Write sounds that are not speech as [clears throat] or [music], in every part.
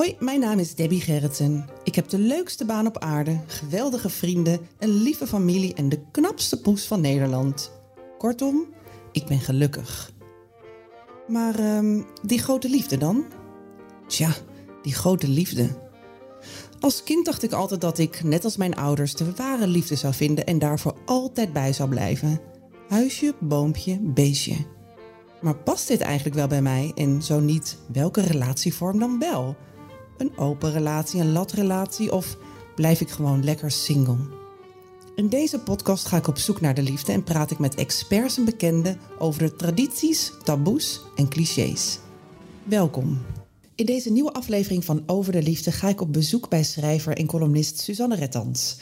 Hoi, mijn naam is Debbie Gerritsen. Ik heb de leukste baan op aarde, geweldige vrienden, een lieve familie en de knapste poes van Nederland. Kortom, ik ben gelukkig. Maar ehm, die grote liefde dan? Tja, die grote liefde. Als kind dacht ik altijd dat ik, net als mijn ouders, de ware liefde zou vinden en daarvoor altijd bij zou blijven. Huisje, boompje, beestje. Maar past dit eigenlijk wel bij mij? En zo niet, welke relatievorm dan wel? Een open relatie, een latrelatie of blijf ik gewoon lekker single? In deze podcast ga ik op zoek naar de liefde en praat ik met experts en bekenden over de tradities, taboes en clichés. Welkom. In deze nieuwe aflevering van Over de Liefde ga ik op bezoek bij schrijver en columnist Suzanne Rettans.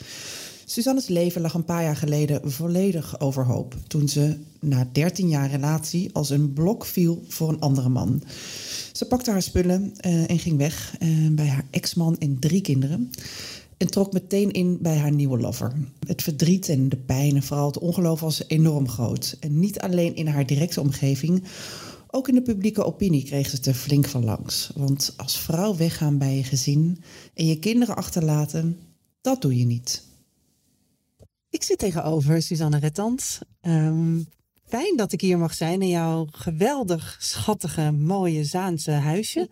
Suzanne's leven lag een paar jaar geleden volledig overhoop toen ze na 13 jaar relatie als een blok viel voor een andere man. Ze pakte haar spullen uh, en ging weg uh, bij haar ex-man en drie kinderen. En trok meteen in bij haar nieuwe lover. Het verdriet en de pijn en vooral het ongeloof was enorm groot. En niet alleen in haar directe omgeving, ook in de publieke opinie kreeg ze het er flink van langs. Want als vrouw weggaan bij je gezin en je kinderen achterlaten, dat doe je niet. Ik zit tegenover Suzanne Rettans. Um, fijn dat ik hier mag zijn in jouw geweldig schattige, mooie Zaanse huisje.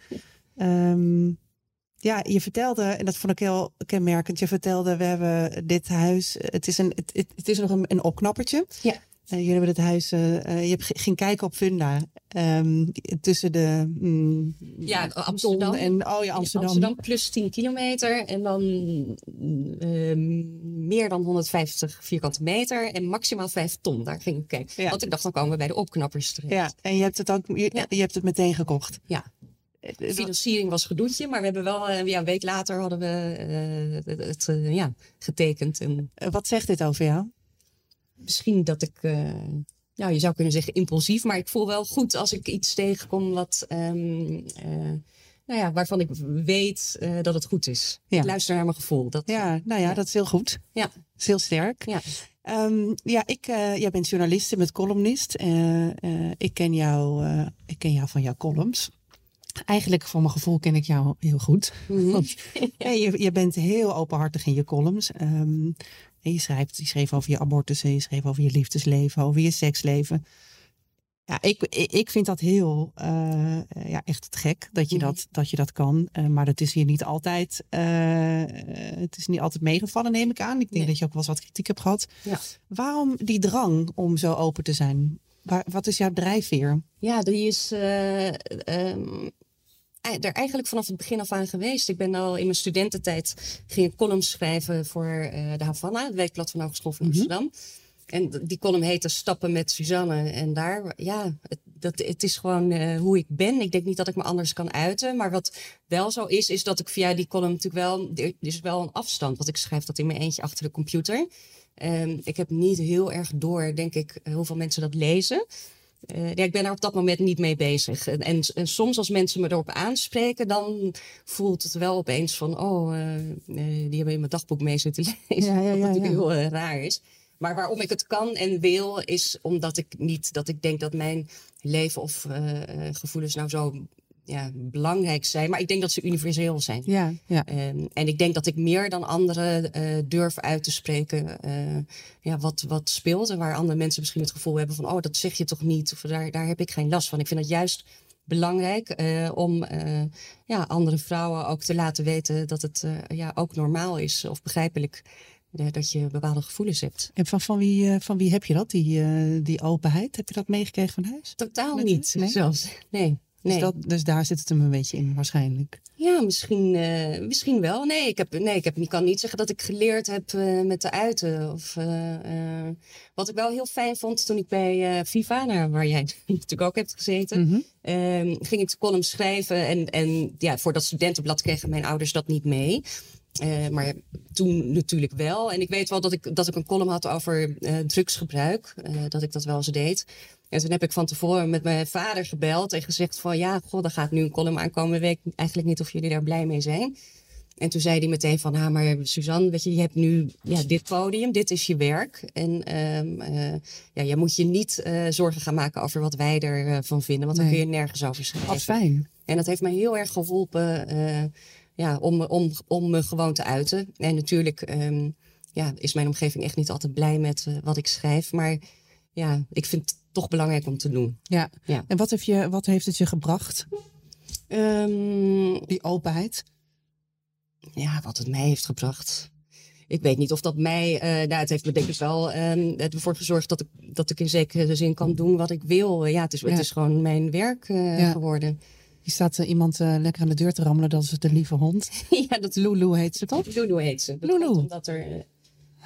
Um, [laughs] ja, je vertelde, en dat vond ik heel kenmerkend, je vertelde, we hebben dit huis, het is, een, het, het is nog een, een opknappertje. Ja. Uh, jullie hebben het huis, uh, je hebt, ging kijken op Funda. Um, tussen de. Mm, ja, Amsterdam. En, oh ja, Amsterdam. Amsterdam plus 10 kilometer. En dan uh, meer dan 150 vierkante meter. En maximaal 5 ton. Daar ging ik kijken. Ja. Want ik dacht, dan komen we bij de opknappers terecht. Ja, en je hebt het ook. Je, ja. je hebt het meteen gekocht. Ja. De financiering was gedoetje, maar we hebben wel ja, een week later hadden we het ja, getekend. En... Wat zegt dit over jou? Misschien dat ik, uh, nou, je zou kunnen zeggen impulsief, maar ik voel wel goed als ik iets tegenkom wat, um, uh, nou ja, waarvan ik weet uh, dat het goed is. Ja. Ik luister naar mijn gevoel. Dat, ja, nou ja, ja, dat is heel goed. Ja. Dat is heel sterk. Ja. Um, ja, ik, jij bent journalist met columnist. ik, ken jou, ik ken jou van jouw columns. Eigenlijk, voor mijn gevoel, ken ik jou heel goed. Mm -hmm. [laughs] Want, [laughs] ja. je, je bent heel openhartig in je columns. Um, je, schrijft, je schreef over je abortus, je schreef over je liefdesleven, over je seksleven. Ja, ik, ik vind dat heel, uh, ja, echt gek dat je, dat, dat, je dat kan. Uh, maar dat is hier niet altijd, uh, het is niet altijd meegevallen, neem ik aan. Ik denk nee. dat je ook wel eens wat kritiek hebt gehad. Ja. Waarom die drang om zo open te zijn? Waar, wat is jouw drijfveer? Ja, die is um, er eigenlijk vanaf het begin af aan geweest. Ik ben al in mijn studententijd ging ik columns schrijven voor uh, de Havana, het weekblad van Hogeschool van Amsterdam. Mm -hmm. En die column heette Stappen met Suzanne. En daar, ja, het, dat, het is gewoon uh, hoe ik ben. Ik denk niet dat ik me anders kan uiten. Maar wat wel zo is, is dat ik via die column natuurlijk wel... Er is wel een afstand, want ik schrijf dat in mijn eentje achter de computer. Um, ik heb niet heel erg door, denk ik, hoeveel mensen dat lezen. Uh, ja, ik ben er op dat moment niet mee bezig. En, en, en, soms als mensen me erop aanspreken, dan voelt het wel opeens van, oh, uh, die hebben in mijn dagboek mee zitten lezen. Ja, ja, [laughs] ja, wat natuurlijk heel raar is. Maar waarom ik het kan en wil, is omdat ik niet, dat ik denk dat mijn leven of gevoelens nou zo ja, belangrijk zijn. Maar ik denk dat ze universeel zijn. Ja, ja. Um, en ik denk dat ik meer dan anderen uh, durf uit te spreken uh, ja, wat, wat speelt. En waar andere mensen misschien het gevoel hebben van... oh, dat zeg je toch niet? Of daar, daar heb ik geen last van. Ik vind het juist belangrijk uh, om ja, andere vrouwen ook te laten weten... dat het ja, ook normaal is of begrijpelijk dat je bepaalde gevoelens hebt. En van, van, wie, van wie heb je dat, die, die openheid? Heb je dat meegekregen van huis? Totaal niet, nee? zelfs. Nee. Dus, dat, dus daar zit het hem een beetje in, waarschijnlijk. Ja, misschien, uh, misschien wel. Nee, ik, heb, nee ik, heb, ik kan niet zeggen dat ik geleerd heb uh, met de uiten. Of, uh, wat ik wel heel fijn vond toen ik bij Viva, nou, waar jij [laughs] natuurlijk ook hebt gezeten, mm -hmm. ging ik de column schrijven. En, en ja, voor dat studentenblad kregen mijn ouders dat niet mee. Uh, maar toen natuurlijk wel. En ik weet wel dat ik, dat ik een column had over uh, drugsgebruik. Uh, dat ik dat wel eens deed. En toen heb ik van tevoren met mijn vader gebeld en gezegd van... ja, god, er gaat nu een column aankomen. Weet ik eigenlijk niet of jullie daar blij mee zijn. En toen zei hij meteen van... ah, maar Suzanne, weet je, je hebt nu ja, dit podium. Dit is je werk. En um, ja, je moet je niet zorgen gaan maken over wat wij ervan vinden. Want dan kun je nergens over schrijven. Wat fijn. En dat heeft mij heel erg geholpen ja, om, om, om me gewoon te uiten. En natuurlijk um, ja, is mijn omgeving echt niet altijd blij met uh, wat ik schrijf. Maar ja, ik vind het toch belangrijk om te doen. Ja. ja. En wat, heb je, wat heeft het je gebracht? Um, Die openheid? Ja, wat het mij heeft gebracht. Ik weet niet of dat mij. Uh, nou, het heeft me denk ik wel um, ervoor gezorgd dat ik, dat ik in zekere zin kan doen wat ik wil. Ja, het is, ja. Het is gewoon mijn werk uh, ja. geworden. Hier staat uh, iemand uh, lekker aan de deur te rammelen. Dat is de lieve hond. [laughs] ja, dat Lulu heet ze toch? Lulu heet ze. Dat Lulu. Omdat er...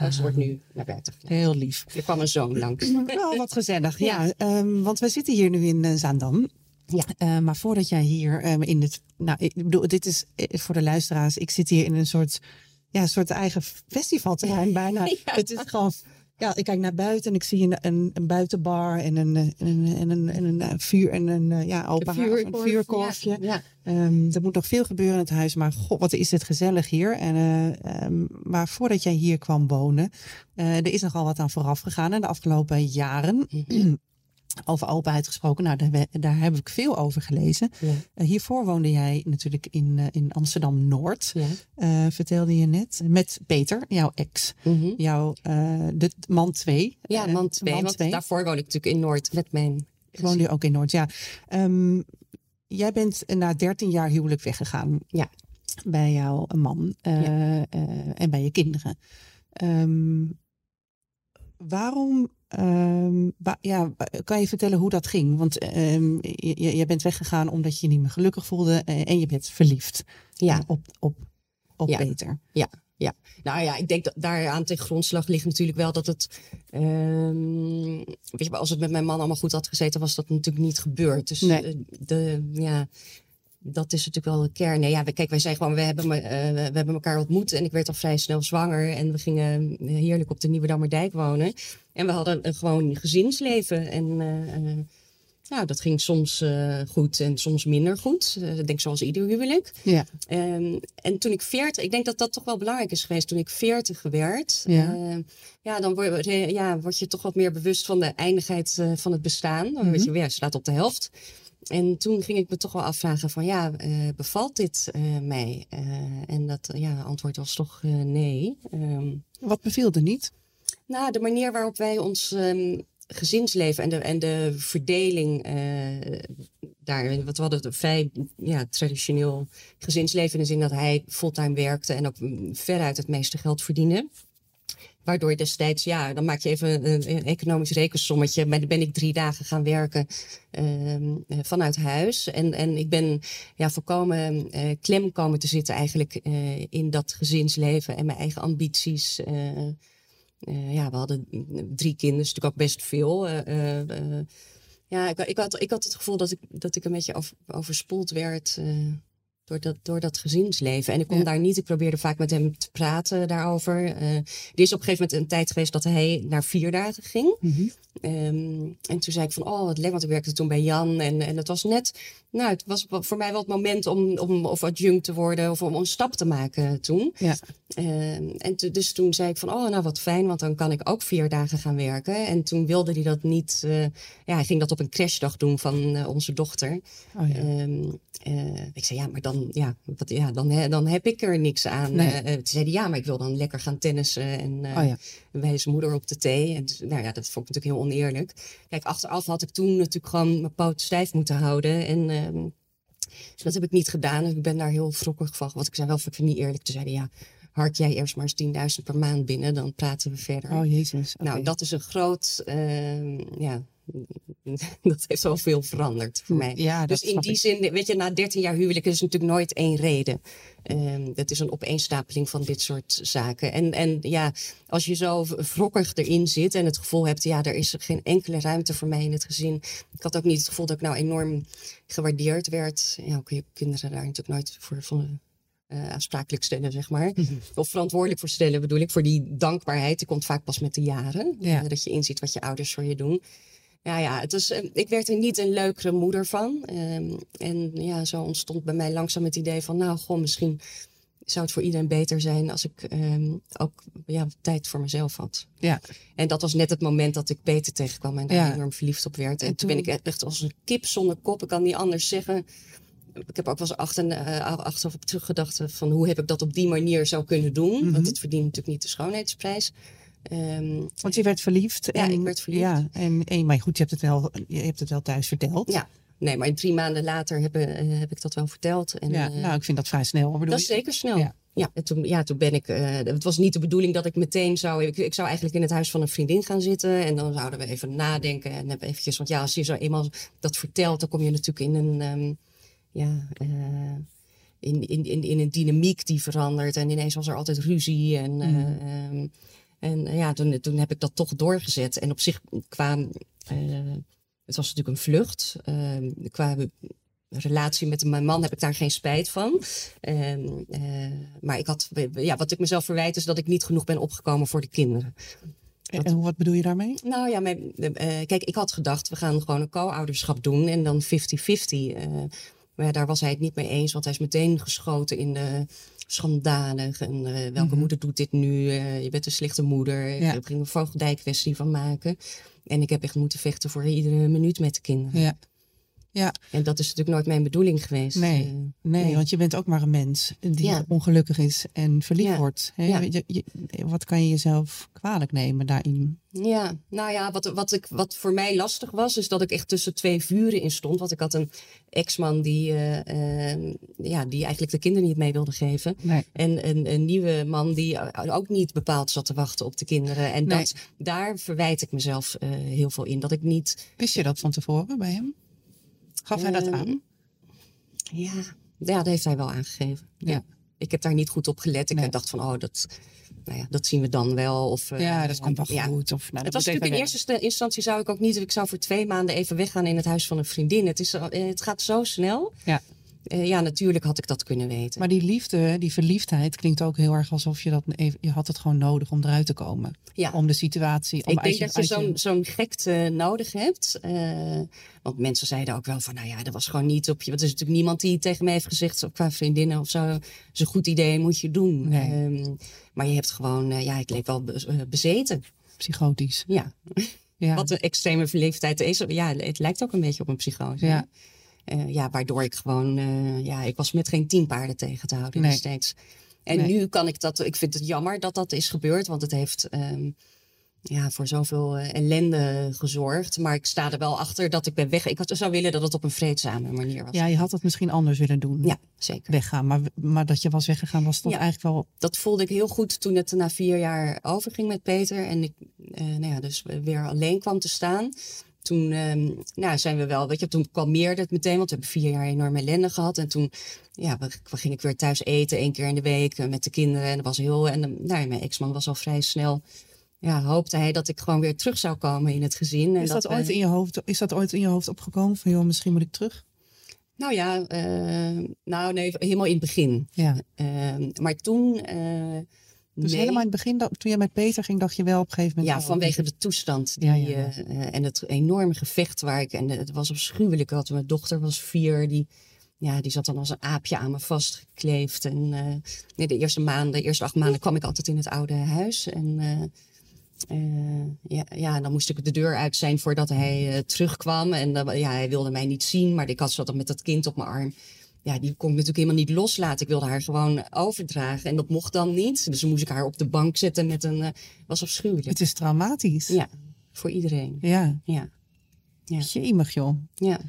Uh, ze wordt nu naar buiten. Heel lief. Er kwam een zoon langs. [laughs] Oh, wat gezellig. Ja, ja um, want we zitten hier nu in Zaandam. Ja. Uh, maar voordat jij hier um, in het. Nou, ik bedoel, dit is voor de luisteraars. Ik zit hier in een soort. Ja, een soort eigen festivalterrein bijna. [laughs] Ja. Het is gewoon ja, ik kijk naar buiten en ik zie een, een, een buitenbar en een, een, een, een, een, een vuur en een ja, open vuurkorf, een vuurkorfje. Ja, ja. Um, er moet nog veel gebeuren in het huis, maar god, wat is het gezellig hier. En, uh, um, maar voordat jij hier kwam wonen, uh, er is nogal wat aan vooraf gegaan in de afgelopen jaren. Over openheid gesproken, nou, daar, daar, heb ik veel over gelezen. Ja. Uh, hiervoor woonde jij natuurlijk in, uh, in Amsterdam Noord, ja. uh, vertelde je net. Met Peter, jouw ex. Mm -hmm. Jouw de man 2. Ja, man 2. Want twee. daarvoor woonde ik natuurlijk in Noord met mijn. Woonde je ook in Noord, ja. Um, jij bent na 13 jaar huwelijk weggegaan. Ja. Bij jouw man ja. en bij je kinderen. Um, waarom Um, ja, kan je vertellen hoe dat ging? Want um, je, je, bent weggegaan omdat je je niet meer gelukkig voelde en je bent verliefd ja. op, op, op ja. Peter. Ja, ja. Nou ja, ik denk dat daaraan ten grondslag ligt natuurlijk wel dat het. Um, weet je, als het met mijn man allemaal goed had gezeten, was dat natuurlijk niet gebeurd. Dus nee. de, ja dat is natuurlijk wel de kern. Nee, ja, kijk, wij zijn gewoon, we hebben, uh, we hebben elkaar ontmoet en ik werd al vrij snel zwanger. En we gingen heerlijk op de Nieuwe Dammerdijk wonen. En we hadden een gewoon gezinsleven. En uh, nou, dat ging soms uh, goed en soms minder goed. Uh, ik denk zoals ieder huwelijk. Ja. Um, en toen ik veertig, ik denk dat dat toch wel belangrijk is geweest. Toen ik veertig werd, ja. Uh, ja, dan word, ja, word je toch wat meer bewust van de eindigheid van het bestaan. Dan mm -hmm. je, ja, staat op de helft. En toen ging ik me toch wel afvragen van ja, uh, bevalt dit uh, mij? Uh, en dat ja, antwoord was toch nee. Um, Wat beviel er niet? Nou, de manier waarop wij ons um, gezinsleven en de, en de verdeling daar. Wat we hadden een vrij ja, traditioneel gezinsleven in de zin dat hij fulltime werkte en ook veruit het meeste geld verdiende. Waardoor je destijds, ja, dan maak je even een, economisch rekensommetje. Maar dan ben ik drie dagen gaan werken uh, vanuit huis. En, en ik ben ja, volkomen uh, klem komen te zitten eigenlijk uh, in dat gezinsleven en mijn eigen ambities. ja, we hadden drie kinderen, dus natuurlijk ook best veel. ja, ik, ik, had, ik had het gevoel dat ik, dat ik een beetje over, overspoeld werd door dat, door dat gezinsleven. En ik kon ja. daar niet, ik probeerde vaak met hem te praten daarover. Uh, er is op een gegeven moment een tijd geweest dat hij naar vier dagen ging. Mm -hmm. Um, en toen zei ik van, oh wat lekker, want ik werkte toen bij Jan. En, en het was net, nou het was voor mij wel het moment om, om of adjunct te worden of om een stap te maken toen. Ja. Um, en dus toen zei ik van, oh nou wat fijn, want dan kan ik ook vier dagen gaan werken. En toen wilde hij dat niet, uh, ja hij ging dat op een crashdag doen van uh, onze dochter. Oh, ja. um, ik zei, ja maar dan ja, wat, ja dan, dan heb ik er niks aan. Nee. Toen zei hij, ja, maar ik wil dan lekker gaan tennissen. En oh, ja. Bij zijn moeder op de thee. En nou ja, dat vond ik natuurlijk heel oneerlijk. Kijk, achteraf had ik toen natuurlijk gewoon mijn poot stijf moeten houden. En uh, dus dat heb ik niet gedaan. Dus ik ben daar heel wrokkig van. Wat ik zei wel, vind ik niet eerlijk. Toen zei hij, ja, hark jij eerst maar eens 10.000 per maand binnen. Dan praten we verder. Oh, jezus. Okay. Nou, dat is een groot, ja [laughs] dat heeft wel veel veranderd voor mij. Ja, dat dus in die ik. zin, weet je, na 13 jaar huwelijk is natuurlijk nooit één reden. Ehm het is een opeenstapeling van dit soort zaken. En, en ja, als je zo wrokkig erin zit en het gevoel hebt, ja, er is geen enkele ruimte voor mij in het gezin. Ik had ook niet het gevoel dat ik nou enorm gewaardeerd werd. Ja, kun je kinderen daar natuurlijk nooit voor van, eh, aansprakelijk stellen, zeg maar. Mhm. Of verantwoordelijk voor stellen, bedoel ik. Voor die dankbaarheid, die komt vaak pas met de jaren. Ja. Eh, dat je inziet wat je ouders voor je doen. Ja, ja, het was, eh, ik werd er niet een leukere moeder van. Ehm, en ja, zo ontstond bij mij langzaam het idee van, nou, goh, misschien zou het voor iedereen beter zijn als ik ehm, ook ja, tijd voor mezelf had. Ja. En dat was net het moment dat ik Peter tegenkwam en daar Ja. enorm verliefd op werd. En, En toen ben ik echt als een kip zonder kop. Ik kan niet anders zeggen. Ik heb ook wel eens achter, uh, achteraf op teruggedacht van hoe heb ik dat op die manier zou kunnen doen. Mhm. Want het verdient natuurlijk niet de schoonheidsprijs. Ehm, Want je werd verliefd. Ja, en, ik werd verliefd. Ja, en, en, maar goed, je hebt, het wel, je hebt het wel thuis verteld. ja, nee, maar drie maanden later heb, eh, heb ik dat wel verteld. En, Ja, eh, nou, ik vind dat vrij snel. Bedoel Dat is zeker snel. Ja. Ja, en toen, ja, toen ben ik. eh, het was niet de bedoeling dat ik meteen zou. Ik, ik zou eigenlijk in het huis van een vriendin gaan zitten. En dan zouden we even nadenken. En eventjes. Want ja, als je zo eenmaal dat vertelt, dan kom je natuurlijk in een. ehm, ja, in, in, in, in een dynamiek die verandert. En ineens was er altijd ruzie. En, Mm. ehm, en eh, ja, toen, toen heb ik dat toch doorgezet. En op zich qua. eh, het was natuurlijk een vlucht. ehm, qua relatie met mijn man heb ik daar geen spijt van. Ehm, eh, maar ik had, ja, wat ik mezelf verwijt is dat ik niet genoeg ben opgekomen voor de kinderen. En, en wat bedoel je daarmee? Nou ja, mijn, kijk, ik had gedacht, we gaan gewoon een co-ouderschap doen en dan 50-50. Eh, maar ja, daar was hij het niet mee eens, want hij is meteen geschoten in de schandalig. En eh, welke Mhm. moeder doet dit nu? Eh, je bent een slechte moeder. Ja. Ik ging een voogdijkwestie van maken. En ik heb echt moeten vechten voor iedere minuut met de kinderen. Ja. Ja, En dat is natuurlijk nooit mijn bedoeling geweest. Nee. Eh, nee, Nee. want je bent ook maar een mens die Ja. ongelukkig is en verliefd Ja. wordt. Hè? Ja. Je, je- wat kan je jezelf kwalijk nemen daarin? Ja, nou ja, wat, wat, ik, wat voor mij lastig was, is dat ik echt tussen twee vuren in stond. Want ik had een ex-man die, eh, eh, ja, die eigenlijk de kinderen niet mee wilde geven. Nee. En een, een nieuwe man die ook niet bepaald zat te wachten op de kinderen. En Nee. dat, daar verwijt ik mezelf eh, heel veel in. Dat ik niet. Wist je dat van tevoren bij hem? Gaf hij dat Ehm, aan? Ja, ja, dat heeft hij wel aangegeven. Ja. Ja. Ik heb daar niet goed op gelet. Ik Nee. dacht van, oh, dat, nou ja, dat zien we dan wel. Of, eh, ja, dat komt wel ja. goed. Of, nou, Het was natuurlijk in eerste sta- instantie zou ik ook niet. Ik zou voor twee maanden even weggaan in het huis van een vriendin. Het, is, eh, het gaat zo snel. Ja. Eh, ja, natuurlijk had ik dat kunnen weten. Maar die liefde, die verliefdheid klinkt ook heel erg alsof je dat even, je had het gewoon nodig om eruit te komen. ja. Om de situatie. Om ik denk dat je zo'n zo'n gekte nodig hebt. Eh, want mensen zeiden ook wel van, nou ja, dat was gewoon niet op je. Want er is natuurlijk niemand die tegen mij heeft gezegd, zo, qua vriendinnen of zo, is een goed idee, moet je doen. Nee. Ehm, maar je hebt gewoon, eh, ja, ik leek wel be- bezeten. psychotisch. Ja. Ja. Wat een extreme verliefdheid is. Ja, het lijkt ook een beetje op een psychose. Ja. Eh, ja, waardoor ik gewoon, eh, ja, ik was met geen tien paarden tegen te houden Nee. destijds. En Nee. nu kan ik dat, ik vind het jammer dat dat is gebeurd, want het heeft ehm, ja, voor zoveel eh, ellende gezorgd. Maar ik sta er wel achter dat ik ben weg. Ik had, zou willen dat het op een vreedzame manier was. ja, je had het misschien anders willen doen. Ja, zeker. Weggaan. Maar, maar dat je was weggegaan was toch Ja. eigenlijk wel. Dat voelde ik heel goed toen het na vier jaar overging met Peter. En ik nou ja, dus weer alleen kwam te staan. Toen ehm, nou, zijn we wel, weet je, toen kalmeerde het meteen, want we hebben vier jaar enorm ellende gehad. En toen ja, we, we ging ik weer thuis eten, één keer in de week eh, met de kinderen. En dat was heel, en eh, nou, mijn ex-man was al vrij snel. Ja, hoopte hij dat ik gewoon weer terug zou komen in het gezin. En Is dat, ooit in je hoofd, is dat ooit in je hoofd opgekomen? Van joh, misschien moet ik terug? Nou ja, eh, nou nee, helemaal in het begin. Ja. Ehm, maar toen. eh, Dus nee. helemaal in het begin, toen je met Peter ging, dacht je wel op een gegeven moment. Ja, vanwege de toestand. Die, Ja, ja, eh, en het enorme gevecht waar ik. En het was afschuwelijk. Want mijn dochter was vier. Die, ja, die zat dan als een aapje aan me vastgekleefd. En eh, nee, de eerste maanden, de eerste acht maanden kwam ik altijd in het oude huis. En eh, ja, ja, dan moest ik de deur uit zijn voordat hij terugkwam. En ja, hij wilde mij niet zien. Maar ik had zat dan met dat kind op mijn arm. Ja, die kon ik natuurlijk helemaal niet loslaten. Ik wilde haar gewoon overdragen. En dat mocht dan niet. Dus dan moest ik haar op de bank zetten met een. eh was afschuwelijk. Het is traumatisch. Ja, voor iedereen. Ja. Ja, Ja. Jemig joh. ja.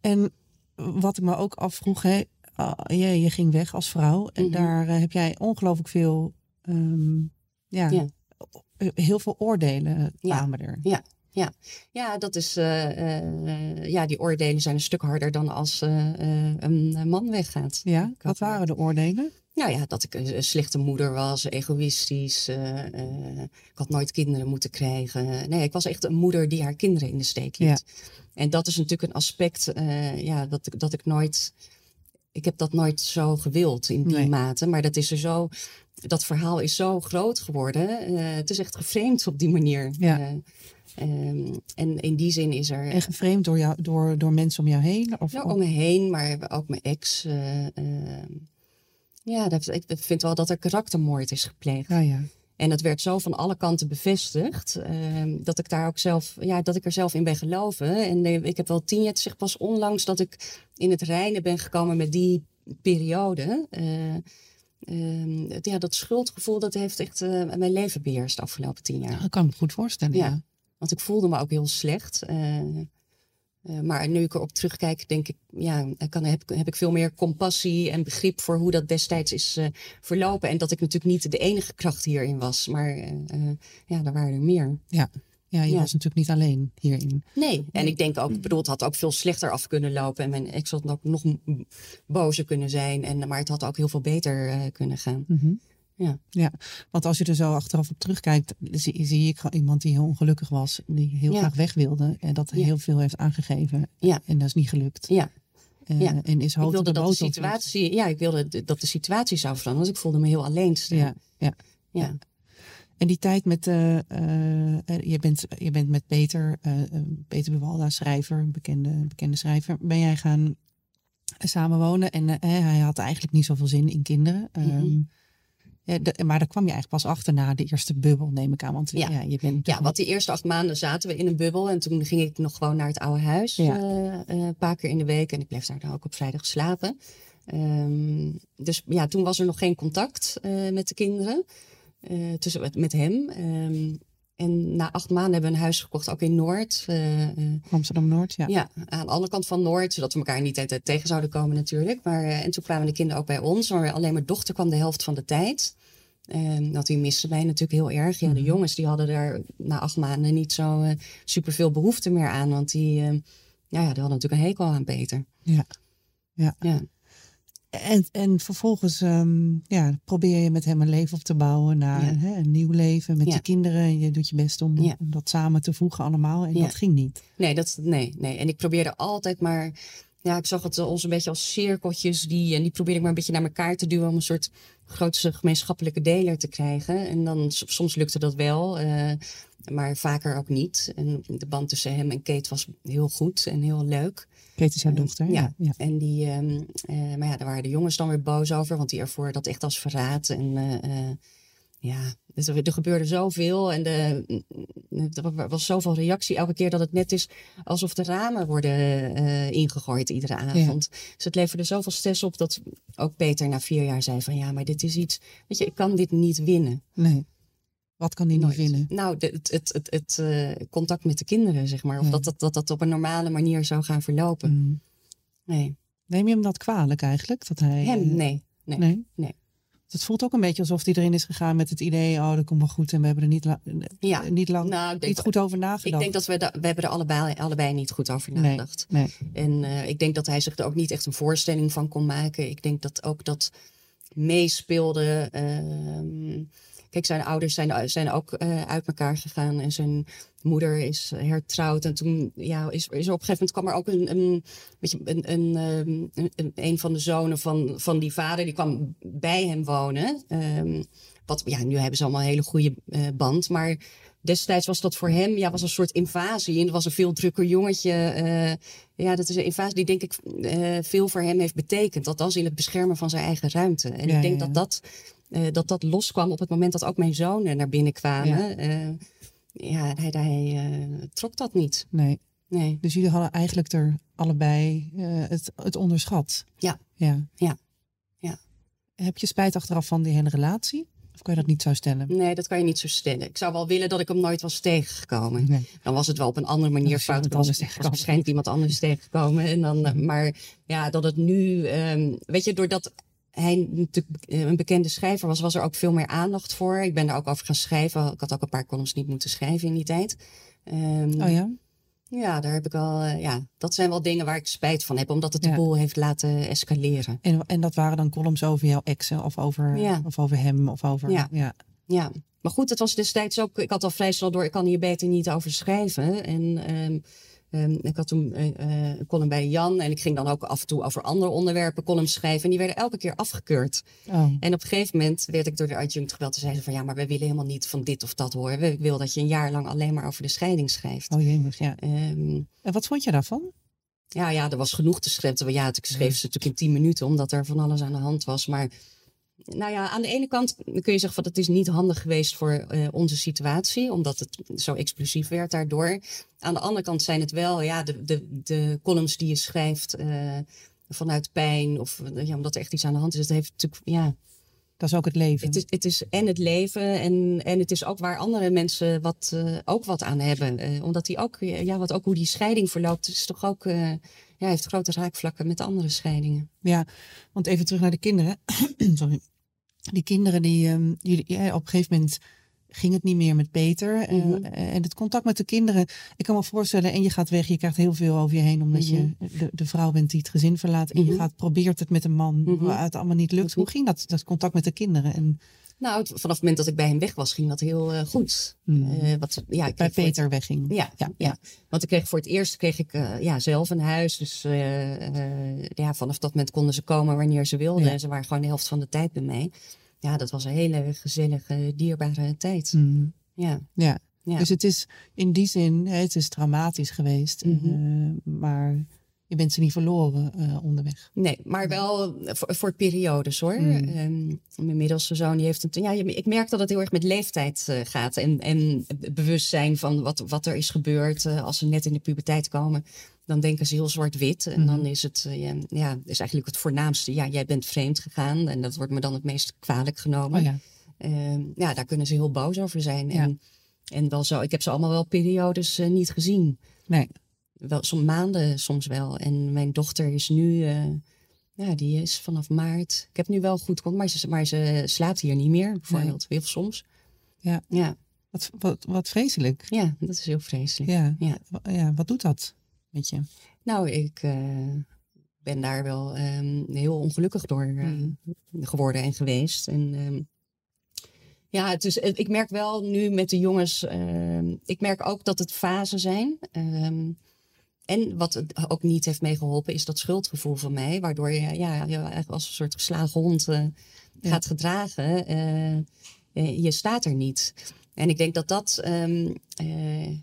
En wat ik me ook afvroeg, hè, ah, je, je ging weg als vrouw en Mhm. daar eh, heb jij ongelooflijk veel, ehm, ja, Ja. heel veel oordelen kwamen er. Ja, ja. ja, dat is. eh, eh, ja, die oordelen zijn een stuk harder dan als eh, een man weggaat. Ja, wat waren de oordelen? Nou ja, dat ik een, slechte moeder was, egoïstisch. ik had nooit kinderen moeten krijgen. Nee, ik was echt een moeder die haar kinderen in de steek liet. En dat is natuurlijk een aspect ja, dat, ik- dat ik nooit. Ik heb dat nooit zo gewild in die Nee. mate. Maar dat is er zo. Dat verhaal is zo groot geworden. het is echt geframed op die manier. Ja. Eh, ehm, en in die zin is er. En geframed door, jou, door, door mensen om jou heen? Of, Nou, om me heen, maar ook mijn ex. eh, ehm, ja, dat, ik vind wel dat er karaktermoord is gepleegd. Ja, ja. En dat werd zo van alle kanten bevestigd. ehm, dat ik daar ook zelf, ja, dat ik er zelf in ben geloven. En eh, ik heb wel tien jaar, echt pas onlangs dat ik in het reinen ben gekomen met die periode. Eh, ja, dat schuldgevoel, dat heeft echt mijn leven beheerst de afgelopen tien jaar. Dat kan ik me goed voorstellen. Ja. Ja. Want ik voelde me ook heel slecht. eh, eh, maar nu ik erop terugkijk, denk ik, ja, kan, heb, heb ik veel meer compassie en begrip voor hoe dat destijds is eh, verlopen. En dat ik natuurlijk niet de enige kracht hierin was, maar ja, er waren er meer. Ja. ja, je Ja. was natuurlijk niet alleen hierin. Nee, en ik denk ook, bedoel, het had ook veel slechter af kunnen lopen. En mijn ex had ook nog bozer kunnen zijn. En, maar het had ook heel veel beter kunnen gaan. Mhm. Ja. ja, want als je er zo achteraf op terugkijkt, zie, zie ik gewoon iemand die heel ongelukkig was, die heel Ja. graag weg wilde en dat Ja. heel veel heeft aangegeven. Ja. En dat is niet gelukt. Ja. Eh, Ja. En is Ik hoog wilde de dat de situatie, ja, ik wilde dat de situatie zou veranderen. Want ik voelde me heel alleen. Ja, ja. ja. En die tijd met, eh, eh, je, bent, je bent met Peter, Peter Buwalda, schrijver, een bekende, bekende schrijver, ben jij gaan samenwonen. En hij had eigenlijk niet zoveel zin in kinderen. Ja, de- maar daar kwam je eigenlijk pas achter na de eerste bubbel, neem ik aan. Want ja, Ja. je bent Ja, want die eerste acht maanden zaten we in een bubbel. En toen ging ik nog gewoon naar het oude huis. Ja. eh, eh, een paar keer in de week. En ik bleef daar dan ook op vrijdag slapen. Ehm, dus ja, toen was er nog geen contact eh, met de kinderen. eh, tussen, met, met hem. Ehm, en na acht maanden hebben we een huis gekocht, ook in Noord. eh, eh, Amsterdam-Noord. Ja. ja, aan de andere kant van Noord, zodat we elkaar niet tegen zouden komen natuurlijk. Maar, eh, en toen kwamen de kinderen ook bij ons, maar alleen mijn dochter kwam de helft van de tijd. Ehm dat die miste mij natuurlijk heel erg. Ja, de jongens die hadden daar na acht maanden niet zo eh superveel behoefte meer aan. Want die, eh, ja, ja, die hadden natuurlijk een hekel aan Peter. Ja. Ja. Ja. En, en vervolgens ehm, ja, probeer je met hem een leven op te bouwen naar Ja. hè, een nieuw leven met Ja. je kinderen. En je doet je best om, Ja. om dat samen te voegen allemaal. En dat ging niet. Nee, dat, nee, nee. En ik probeerde altijd maar. Ja, ik zag het ons een beetje als cirkeltjes. Die, en die probeerde ik maar een beetje naar elkaar te duwen. om een soort grootste gemeenschappelijke deler te krijgen. En dan soms lukte dat wel, eh, maar vaker ook niet. En de band tussen hem en Kate was heel goed en heel leuk. Kate is Eh, dochter. Ja. ja. En die, ehm, eh, maar ja, daar waren de jongens dan weer boos over, want die ervoor dat echt als verraad. En eh, eh, ja, dus er, er gebeurde zoveel en de, er was zoveel reactie elke keer dat het net is alsof de ramen worden ingegooid iedere avond. Dus het leverde zoveel stress op dat ook Peter na vier jaar zei van ja, maar dit is iets, weet je, ik kan dit niet winnen. Nee. Wat kan die Nooit. niet winnen? Nou, het, het, het, het eh, contact met de kinderen, zeg maar. Of Ja. dat, dat, dat dat op een normale manier zou gaan verlopen. Mm. Nee. Neem je hem dat kwalijk eigenlijk? Dat hij, Hem, eh, nee. Nee. Nee? Nee. Het voelt ook een beetje alsof hij erin is gegaan met het idee, oh, dat komt wel goed. En we hebben er niet, la- Ja. eh, niet lang Nou, niet goed over nagedacht. Ik denk dat we, da- we hebben er allebei, allebei niet goed over nagedacht. Nee. En ik denk dat hij zich er ook niet echt een voorstelling van kon maken. Ik denk dat ook dat meespeelde. ehm, kijk, zijn ouders zijn, zijn ook eh, uit elkaar gegaan. En zijn moeder is hertrouwd. En toen ja, is, is er op een gegeven moment kwam er ook een, een, je, een, een, ehm, een, een, een van de zonen van, van die vader. Die kwam bij hem wonen. Ehm, wat, ja, nu hebben ze allemaal een hele goede eh, band. Maar destijds was dat voor hem ja, was een soort invasie. En het was een veel drukker jongetje. eh, ja, dat is een invasie die denk ik eh, veel voor hem heeft betekend. Althans in het beschermen van zijn eigen ruimte. En Ja, ik denk ja, dat, dat, eh, dat dat loskwam op het moment dat ook mijn zonen naar binnen kwamen. Ja. Ja, ja hij, hij eh, trok dat niet. nee. Nee. Dus jullie hadden eigenlijk er allebei eh, het, het onderschat. Ja. ja. Ja. Ja. Heb je spijt achteraf van die hele relatie? Of kan je dat niet zo stellen? Nee, dat kan je niet zo stellen. Ik zou wel willen dat ik hem nooit was tegengekomen. Nee. Dan was het wel op een andere manier fout. Dan was, was waarschijnlijk iemand anders tegengekomen. En dan, eh, maar ja, dat het nu, ehm, weet je, doordat hij natuurlijk eh, een bekende schrijver was, was er ook veel meer aandacht voor. Ik ben daar ook over gaan schrijven. Ik had ook een paar columns niet moeten schrijven in die tijd. Ehm, Oh ja? Ja, daar heb ik wel. eh, ja, dat zijn wel dingen waar ik spijt van heb, omdat het de Ja. boel heeft laten escaleren. En, en dat waren dan columns over jouw exen of over, Ja. of over hem of over... Ja. ja. Ja, maar goed, het was destijds ook. Ik had al vrij snel door, ik kan hier beter niet over schrijven. En ehm, ehm, ik had toen eh, eh, een column bij Jan en ik ging dan ook af en toe over andere onderwerpen columns schrijven. En die werden elke keer afgekeurd. Oh. En op een gegeven moment werd ik door de adjunct gebeld en zeiden ze van ja, maar wij willen helemaal niet van dit of dat horen. Ik wil dat je een jaar lang alleen maar over de scheiding schrijft. Oh jemig, ja. Ehm, En wat vond je daarvan? ja, ja, er was genoeg te schrijven. Ja, ik schreef ze natuurlijk in tien minuten, omdat er van alles aan de hand was. Maar nou ja, aan de ene kant kun je zeggen van het is niet handig geweest voor eh, onze situatie, omdat het zo explosief werd daardoor. Aan de andere kant zijn het wel ja, de, de, de columns die je schrijft eh, vanuit pijn of eh, ja, omdat er echt iets aan de hand is. Het heeft natuurlijk, ja, Dat is ook het leven. het is, het is en het leven en, en het is ook waar andere mensen wat, eh, ook wat aan hebben. Eh, omdat die ook, ja, wat ook hoe die scheiding verloopt, is toch ook, eh, ja, heeft grote raakvlakken met andere scheidingen. Ja, want even terug naar de kinderen. [clears throat] Sorry. Die kinderen, die, ehm, die, ja, op een gegeven moment ging het niet meer met Peter. Eh, Mhm. en het contact met de kinderen. Ik kan me voorstellen, en je gaat weg, je krijgt heel veel over je heen, omdat je de, de vrouw bent die het gezin verlaat. En je Mhm. gaat, probeert het met een man Mhm. waar het allemaal niet lukt. Mhm. Hoe ging dat, dat contact met de kinderen? En Nou, vanaf het moment dat ik bij hem weg was, ging dat heel eh, goed. Mhm. Eh, wat, ja, ik bij het- Peter wegging. Ja, ja, ja. want ik kreeg voor het eerst kreeg ik eh, ja, zelf een huis. Dus eh, eh, ja, vanaf dat moment konden ze komen wanneer ze wilden. Ja. En ze waren gewoon de helft van de tijd bij mij. Ja, dat was een hele gezellige, dierbare tijd. Mhm. Ja. Ja. Ja. Dus het is in die zin, het is traumatisch geweest. Mhm. eh, maar je bent ze niet verloren eh, onderweg. Nee, maar wel voor, voor periodes hoor. Mm. Mijn middelste zoon die heeft een. Ja, ik merk dat het heel erg met leeftijd eh, gaat. En, en bewustzijn van wat, wat er is gebeurd. eh, als ze net in de puberteit komen, dan denken ze heel zwart-wit. En dan is het, eh, ja, ja, is eigenlijk het voornaamste. Ja, jij bent vreemd gegaan. En dat wordt me dan het meest kwalijk genomen. Oh ja. Ehm, ja, daar kunnen ze heel boos over zijn. Ja. En, en wel zo, ik heb ze allemaal wel periodes eh, niet gezien Nee. wel soms maanden soms wel. En mijn dochter is nu, eh, ja, die is vanaf maart. Ik heb nu wel goed contact, maar ze, maar ze slaapt hier niet meer, bijvoorbeeld. Heel soms. Ja. Ja, Wat, wat, wat vreselijk. ja, dat is heel vreselijk. Ja. Ja. Ja, wat doet dat met je? Nou, ik eh, ben daar wel ehm, heel ongelukkig door eh, Mm. geworden en geweest. En ehm, ja, is, ik merk wel nu met de jongens, ehm, ik merk ook dat het fasen zijn. En wat het ook niet heeft meegeholpen, is dat schuldgevoel van mij. Waardoor je ja, je als een soort geslagen hond eh, Ja. gaat gedragen. je staat er niet. En ik denk dat dat, ehm, eh,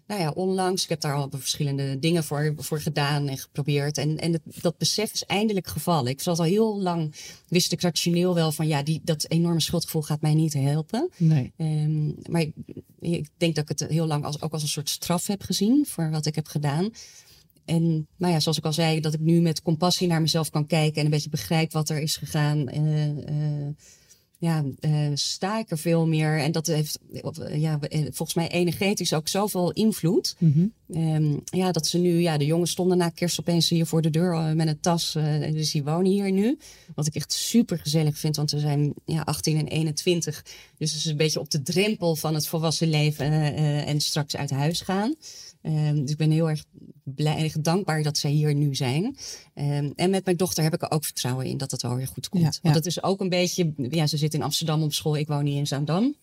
nou ja, onlangs, ik heb daar al verschillende dingen voor, voor gedaan en geprobeerd. En, en het, dat besef is eindelijk gevallen. Ik zat al heel lang, wist ik rationeel wel van, ja, die, dat enorme schuldgevoel gaat mij niet helpen. Nee. Ehm, maar ik, ik denk dat ik het heel lang als, ook als een soort straf heb gezien voor wat ik heb gedaan. En nou ja, zoals ik al zei, dat ik nu met compassie naar mezelf kan kijken en een beetje begrijp wat er is gegaan. eh, ja, eh, sta ik er veel meer. En dat heeft eh, ja, eh, volgens mij energetisch ook zoveel invloed. Mhm. Ehm, ja, dat ze nu, ja, de jongens stonden na kerst opeens hier voor de deur met een tas. dus die wonen hier nu. Wat ik echt super gezellig vind, want we zijn ja, 18 en 21. Dus het is een beetje op de drempel van het volwassen leven en straks uit huis gaan. Ehm, dus ik ben heel erg blij en dankbaar dat zij hier nu zijn. Ehm, en met mijn dochter heb ik er ook vertrouwen in dat het wel weer goed komt. Ja, ja. Want het is ook een beetje, ja, ze zit in Amsterdam op school, ik woon hier in Zaandam.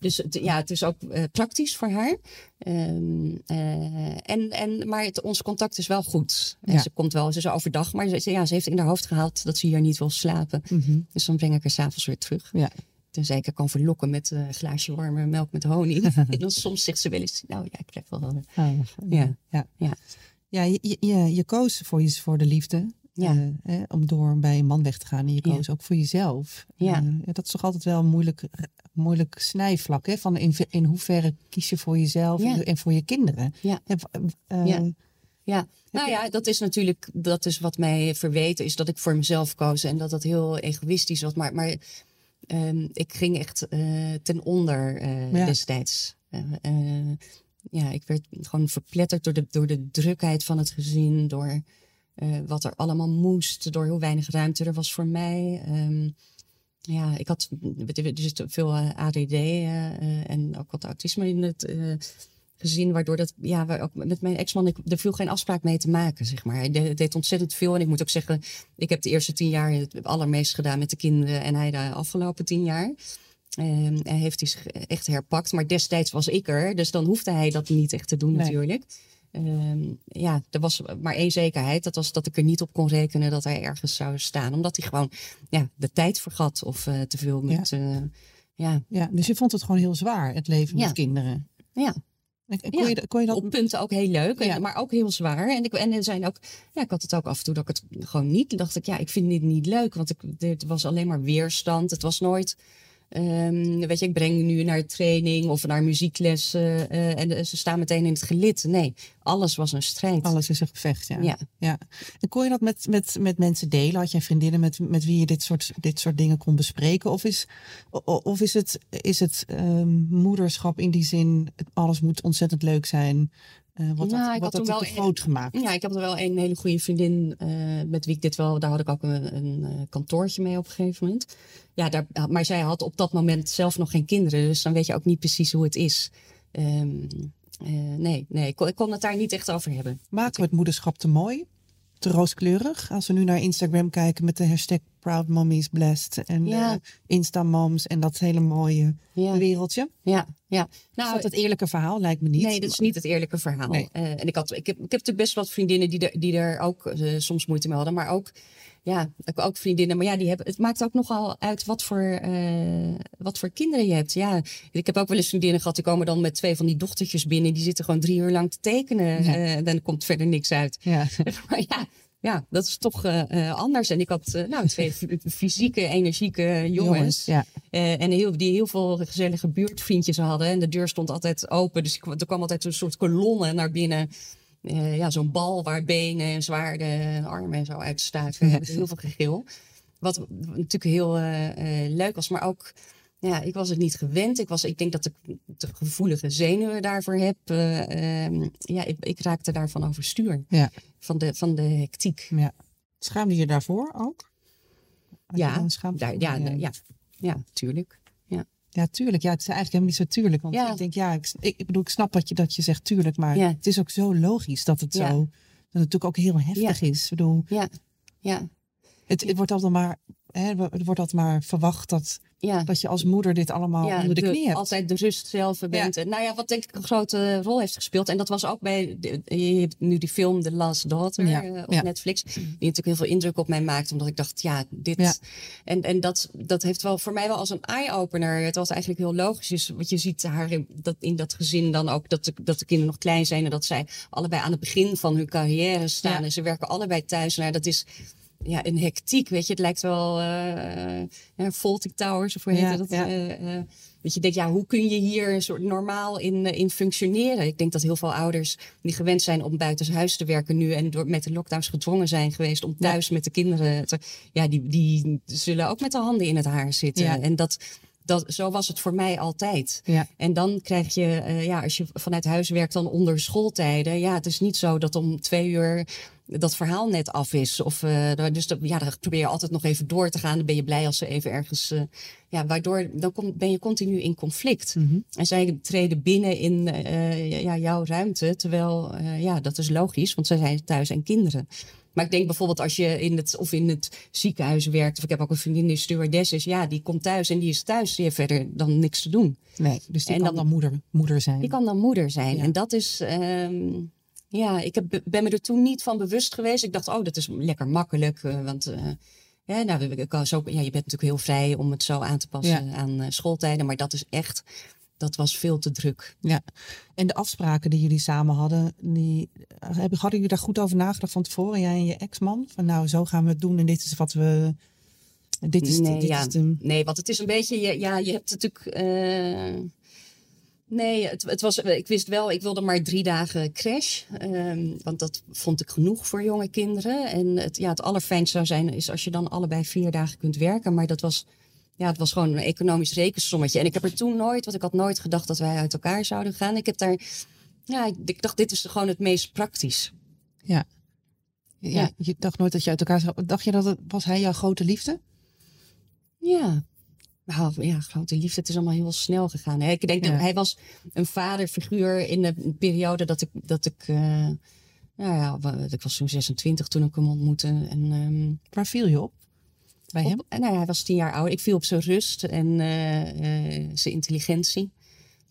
Dus het, ja, het is ook eh, praktisch voor haar. Ehm, eh, en, en, maar het, ons contact is wel goed. Ja. Ze komt wel, ze is overdag, maar ze, ja, ze heeft in haar hoofd gehaald dat ze hier niet wil slapen. Mhm. Dus dan breng ik haar s'avonds weer terug. Ja. Tenzij ik haar kan verlokken met eh, een glaasje warme melk met honing. [laughs] en dan soms zegt ze wel eens, nou ja, ik krijg wel... eh, Ah, Ja. ja. Ja. Ja, je, je- je, koos voor, je, voor de liefde. Ja. eh, hè, om door bij een man weg te gaan. En je Ja. koos ook voor jezelf. Ja. Eh, ja, dat is toch altijd wel een moeilijk, moeilijk snijvlak. Hè? Van in, in hoeverre kies je voor jezelf Ja. en voor je kinderen. Ja. Ja. Ja, nou ja, dat is natuurlijk, dat is wat mij verweten is dat ik voor mezelf koos en dat dat heel egoïstisch was. Maar, maar ehm, ik ging echt eh, ten onder eh, Ja. destijds. Eh, ja, ik werd gewoon verpletterd door de, door de drukheid van het gezin, door wat er allemaal moest, door hoe weinig ruimte er was voor mij. Ehm, ja, ik had, er zit veel ADD en ook wat autisme in het gezin waardoor dat, ja, waar ook met mijn ex-man, ik, er viel geen afspraak mee te maken, zeg maar. Hij de- deed ontzettend veel. En ik moet ook zeggen, ik heb de eerste tien jaar het allermeest gedaan met de kinderen en hij de afgelopen tien jaar. Ehm, hij heeft hij zich echt herpakt. Maar destijds was ik er, dus dan hoefde hij dat niet echt te doen Nee. natuurlijk. Ehm, ja, er was maar één zekerheid. Dat was dat ik er niet op kon rekenen dat hij ergens zou staan. Omdat hij gewoon ja, de tijd vergat of eh, te veel met... eh, ja, Ja, dus je vond het gewoon heel zwaar, het leven Ja. met kinderen. ja, En- en Kon, Ja. je, dat- kon je dat... op punten ook heel leuk, en- maar ook heel zwaar. En ik, en er zijn ook, ja, ik had het ook af en toe dat ik het gewoon niet. dacht ik, ja, ik vind dit niet leuk, want ik, dit was alleen maar weerstand. Het was nooit, ehm, weet je, ik breng nu naar training of naar muziekles eh, eh, en ze staan meteen in het gelid. Nee, alles was een strijd. Alles is een gevecht, ja. Ja. ja. En kon je dat met, met, met mensen delen? Had jij vriendinnen met, met wie je dit soort, dit soort dingen kon bespreken? Of is, of is het, is het ehm, moederschap in die zin, alles moet ontzettend leuk zijn? Eh wordt Nou, dat, ik had dat toen wel groot gemaakt? Ja, ik heb er wel een hele goede vriendin eh, met wie ik dit wel. Daar had ik ook een, een eh, kantoortje mee op een gegeven moment. Ja, daar, maar zij had op dat moment zelf nog geen kinderen. Dus dan weet je ook niet precies hoe het is. Ehm, eh, nee, nee ik, kon, ik kon het daar niet echt over hebben. Maken we het moederschap te mooi? Te rooskleurig? Als we nu naar Instagram kijken met de hashtag Proud Mommies Blessed en Ja. eh, Insta-moms en dat hele mooie Ja, wereldje. ja, ja. Is Nou, dat het eerlijke verhaal? Lijkt me niet. Nee, dat is niet het eerlijke verhaal. Nee. Eh, en ik, had, ik, heb, ik heb natuurlijk best wat vriendinnen die er, die er ook eh, soms moeite mee hadden. Maar ook, ja, ik- ook vriendinnen. Maar ja, die hebben, het maakt ook nogal uit wat voor, eh, wat voor kinderen je hebt. Ja, ik heb ook wel eens vriendinnen gehad. Die komen dan met twee van die dochtertjes binnen. Die zitten gewoon drie uur lang te tekenen. Ja. eh, en dan komt verder niks uit. Ja. [laughs] maar ja, ja, dat is toch eh, anders. En ik had nou, twee [laughs] fysieke, energieke jongens. ja. Eh, en heel, die heel veel gezellige buurtvriendjes hadden. En de deur stond altijd open. Dus er kwam altijd een soort kolonne naar binnen. Eh, ja, zo'n bal waar benen en zwaarden en armen en zo uitstaken. Met heel veel gegil. Wat natuurlijk heel eh, eh, leuk was, maar ook... Ja, ik was het niet gewend. Ik, was, ik denk dat ik te gevoelige zenuwen daarvoor heb. Eh, ehm, ja, ik, ik raakte daarvan overstuur. Ja. Van de, van de hectiek. ja. Schaamde je daarvoor ook? Had Ja, daar, ja, ja, ja, ja, tuurlijk. Ja, tuurlijk. Ja, het is eigenlijk helemaal niet zo tuurlijk. Want Ja. ik denk, ja, ik, ik, bedoel, ik snap dat je, dat je zegt tuurlijk, maar Ja. het is ook zo logisch dat het zo, dat het natuurlijk ook heel heftig is. Ik bedoel, Ja, ja, het, het wordt altijd maar, hè, er wordt altijd maar verwacht dat, ja. dat je als moeder dit allemaal onder de, knie hebt. altijd de rust zelf bent. En Nou ja, wat denk ik een grote rol heeft gespeeld. En dat was ook bij, de, je hebt nu die film The Last Daughter Ja, eh, op. Netflix. Die natuurlijk heel veel indruk op mij maakte. Omdat ik dacht, ja, dit... En, en dat, dat heeft wel voor mij wel als een eye-opener. Het was eigenlijk heel logisch. Dus, want je ziet haar in dat, in dat gezin dan ook dat de, dat de kinderen nog klein zijn. En dat zij allebei aan het begin van hun carrière staan. En ze werken allebei thuis. Nou, dat is... Ja, een hectiek, weet je. Het lijkt wel Fawlty Towers of hoe heet Ja, dat? ja. eh, dat je denkt, ja, hoe kun je hier een soort normaal in, in functioneren? Ik denk dat heel veel ouders die gewend zijn om buitenshuis te werken nu en door met de lockdowns gedwongen zijn geweest om thuis met de kinderen te, ja, die, die zullen ook met de handen in het haar zitten. Ja. En dat, dat, zo was het voor mij altijd. Ja. En dan krijg je, ja, als je vanuit huis werkt dan onder schooltijden. Ja, het is niet zo dat om twee uur dat verhaal net af is. Of, eh, dus dat, ja, dan probeer je altijd nog even door te gaan. Dan ben je blij als ze even ergens. eh, ja, waardoor dan kom, ben je continu in conflict. Mhm. En zij treden binnen in eh, ja, jouw ruimte. Terwijl, ja, dat is logisch, want zij zijn thuis en kinderen. Maar ik denk bijvoorbeeld als je in het, of in het ziekenhuis werkt. Of ik heb ook een vriendin die stewardess is. Ja, die komt thuis en die is thuis. Die heeft verder dan niks te doen. Nee, dus die En kan dan- dan moeder, moeder zijn. Die kan dan moeder zijn. Ja. En dat is. ehm, ja, ik heb, ben me er toen niet van bewust geweest. Ik dacht, oh, dat is lekker makkelijk. eh, want eh, ja, nou, ik kan zo, ja, je bent natuurlijk heel vrij om het zo aan te passen aan eh, schooltijden. Maar dat is echt. Dat was veel te druk. Ja. En de afspraken die jullie samen hadden, die, hadden jullie daar goed over nagedacht van tevoren, jij en je ex-man? Van nou, zo gaan we het doen en dit is wat we. Dit is, nee, dit ja. is de. nee, want het is een beetje. je- Ja, je hebt natuurlijk. Nee, het, het was, ik wist wel, ik wilde maar drie dagen crash. ehm, want dat vond ik genoeg voor jonge kinderen. En het, ja, het allerfijnst zou zijn is als je dan allebei vier dagen kunt werken. Maar dat was. Ja, het was gewoon een economisch rekensommetje. En ik heb er toen nooit, want ik had nooit gedacht dat wij uit elkaar zouden gaan. Ik heb daar. Ja, ik, ik dacht, dit is gewoon het meest praktisch. Ja. ja. Ja. Je dacht nooit dat je uit elkaar zou. Dacht je dat het was hij jouw grote liefde? Ja. Nou ja, grote liefde, het is allemaal heel snel gegaan. Hè. Ik denk Ja. dat hij was een vaderfiguur in de periode dat ik, dat ik, eh, nou ja, ik was toen 26 toen ik hem ontmoette. En, ehm, Waar viel je op? Bij hem? op, en nou ja, hij was tien jaar ouder. Ik viel op zijn rust en eh, eh, zijn intelligentie.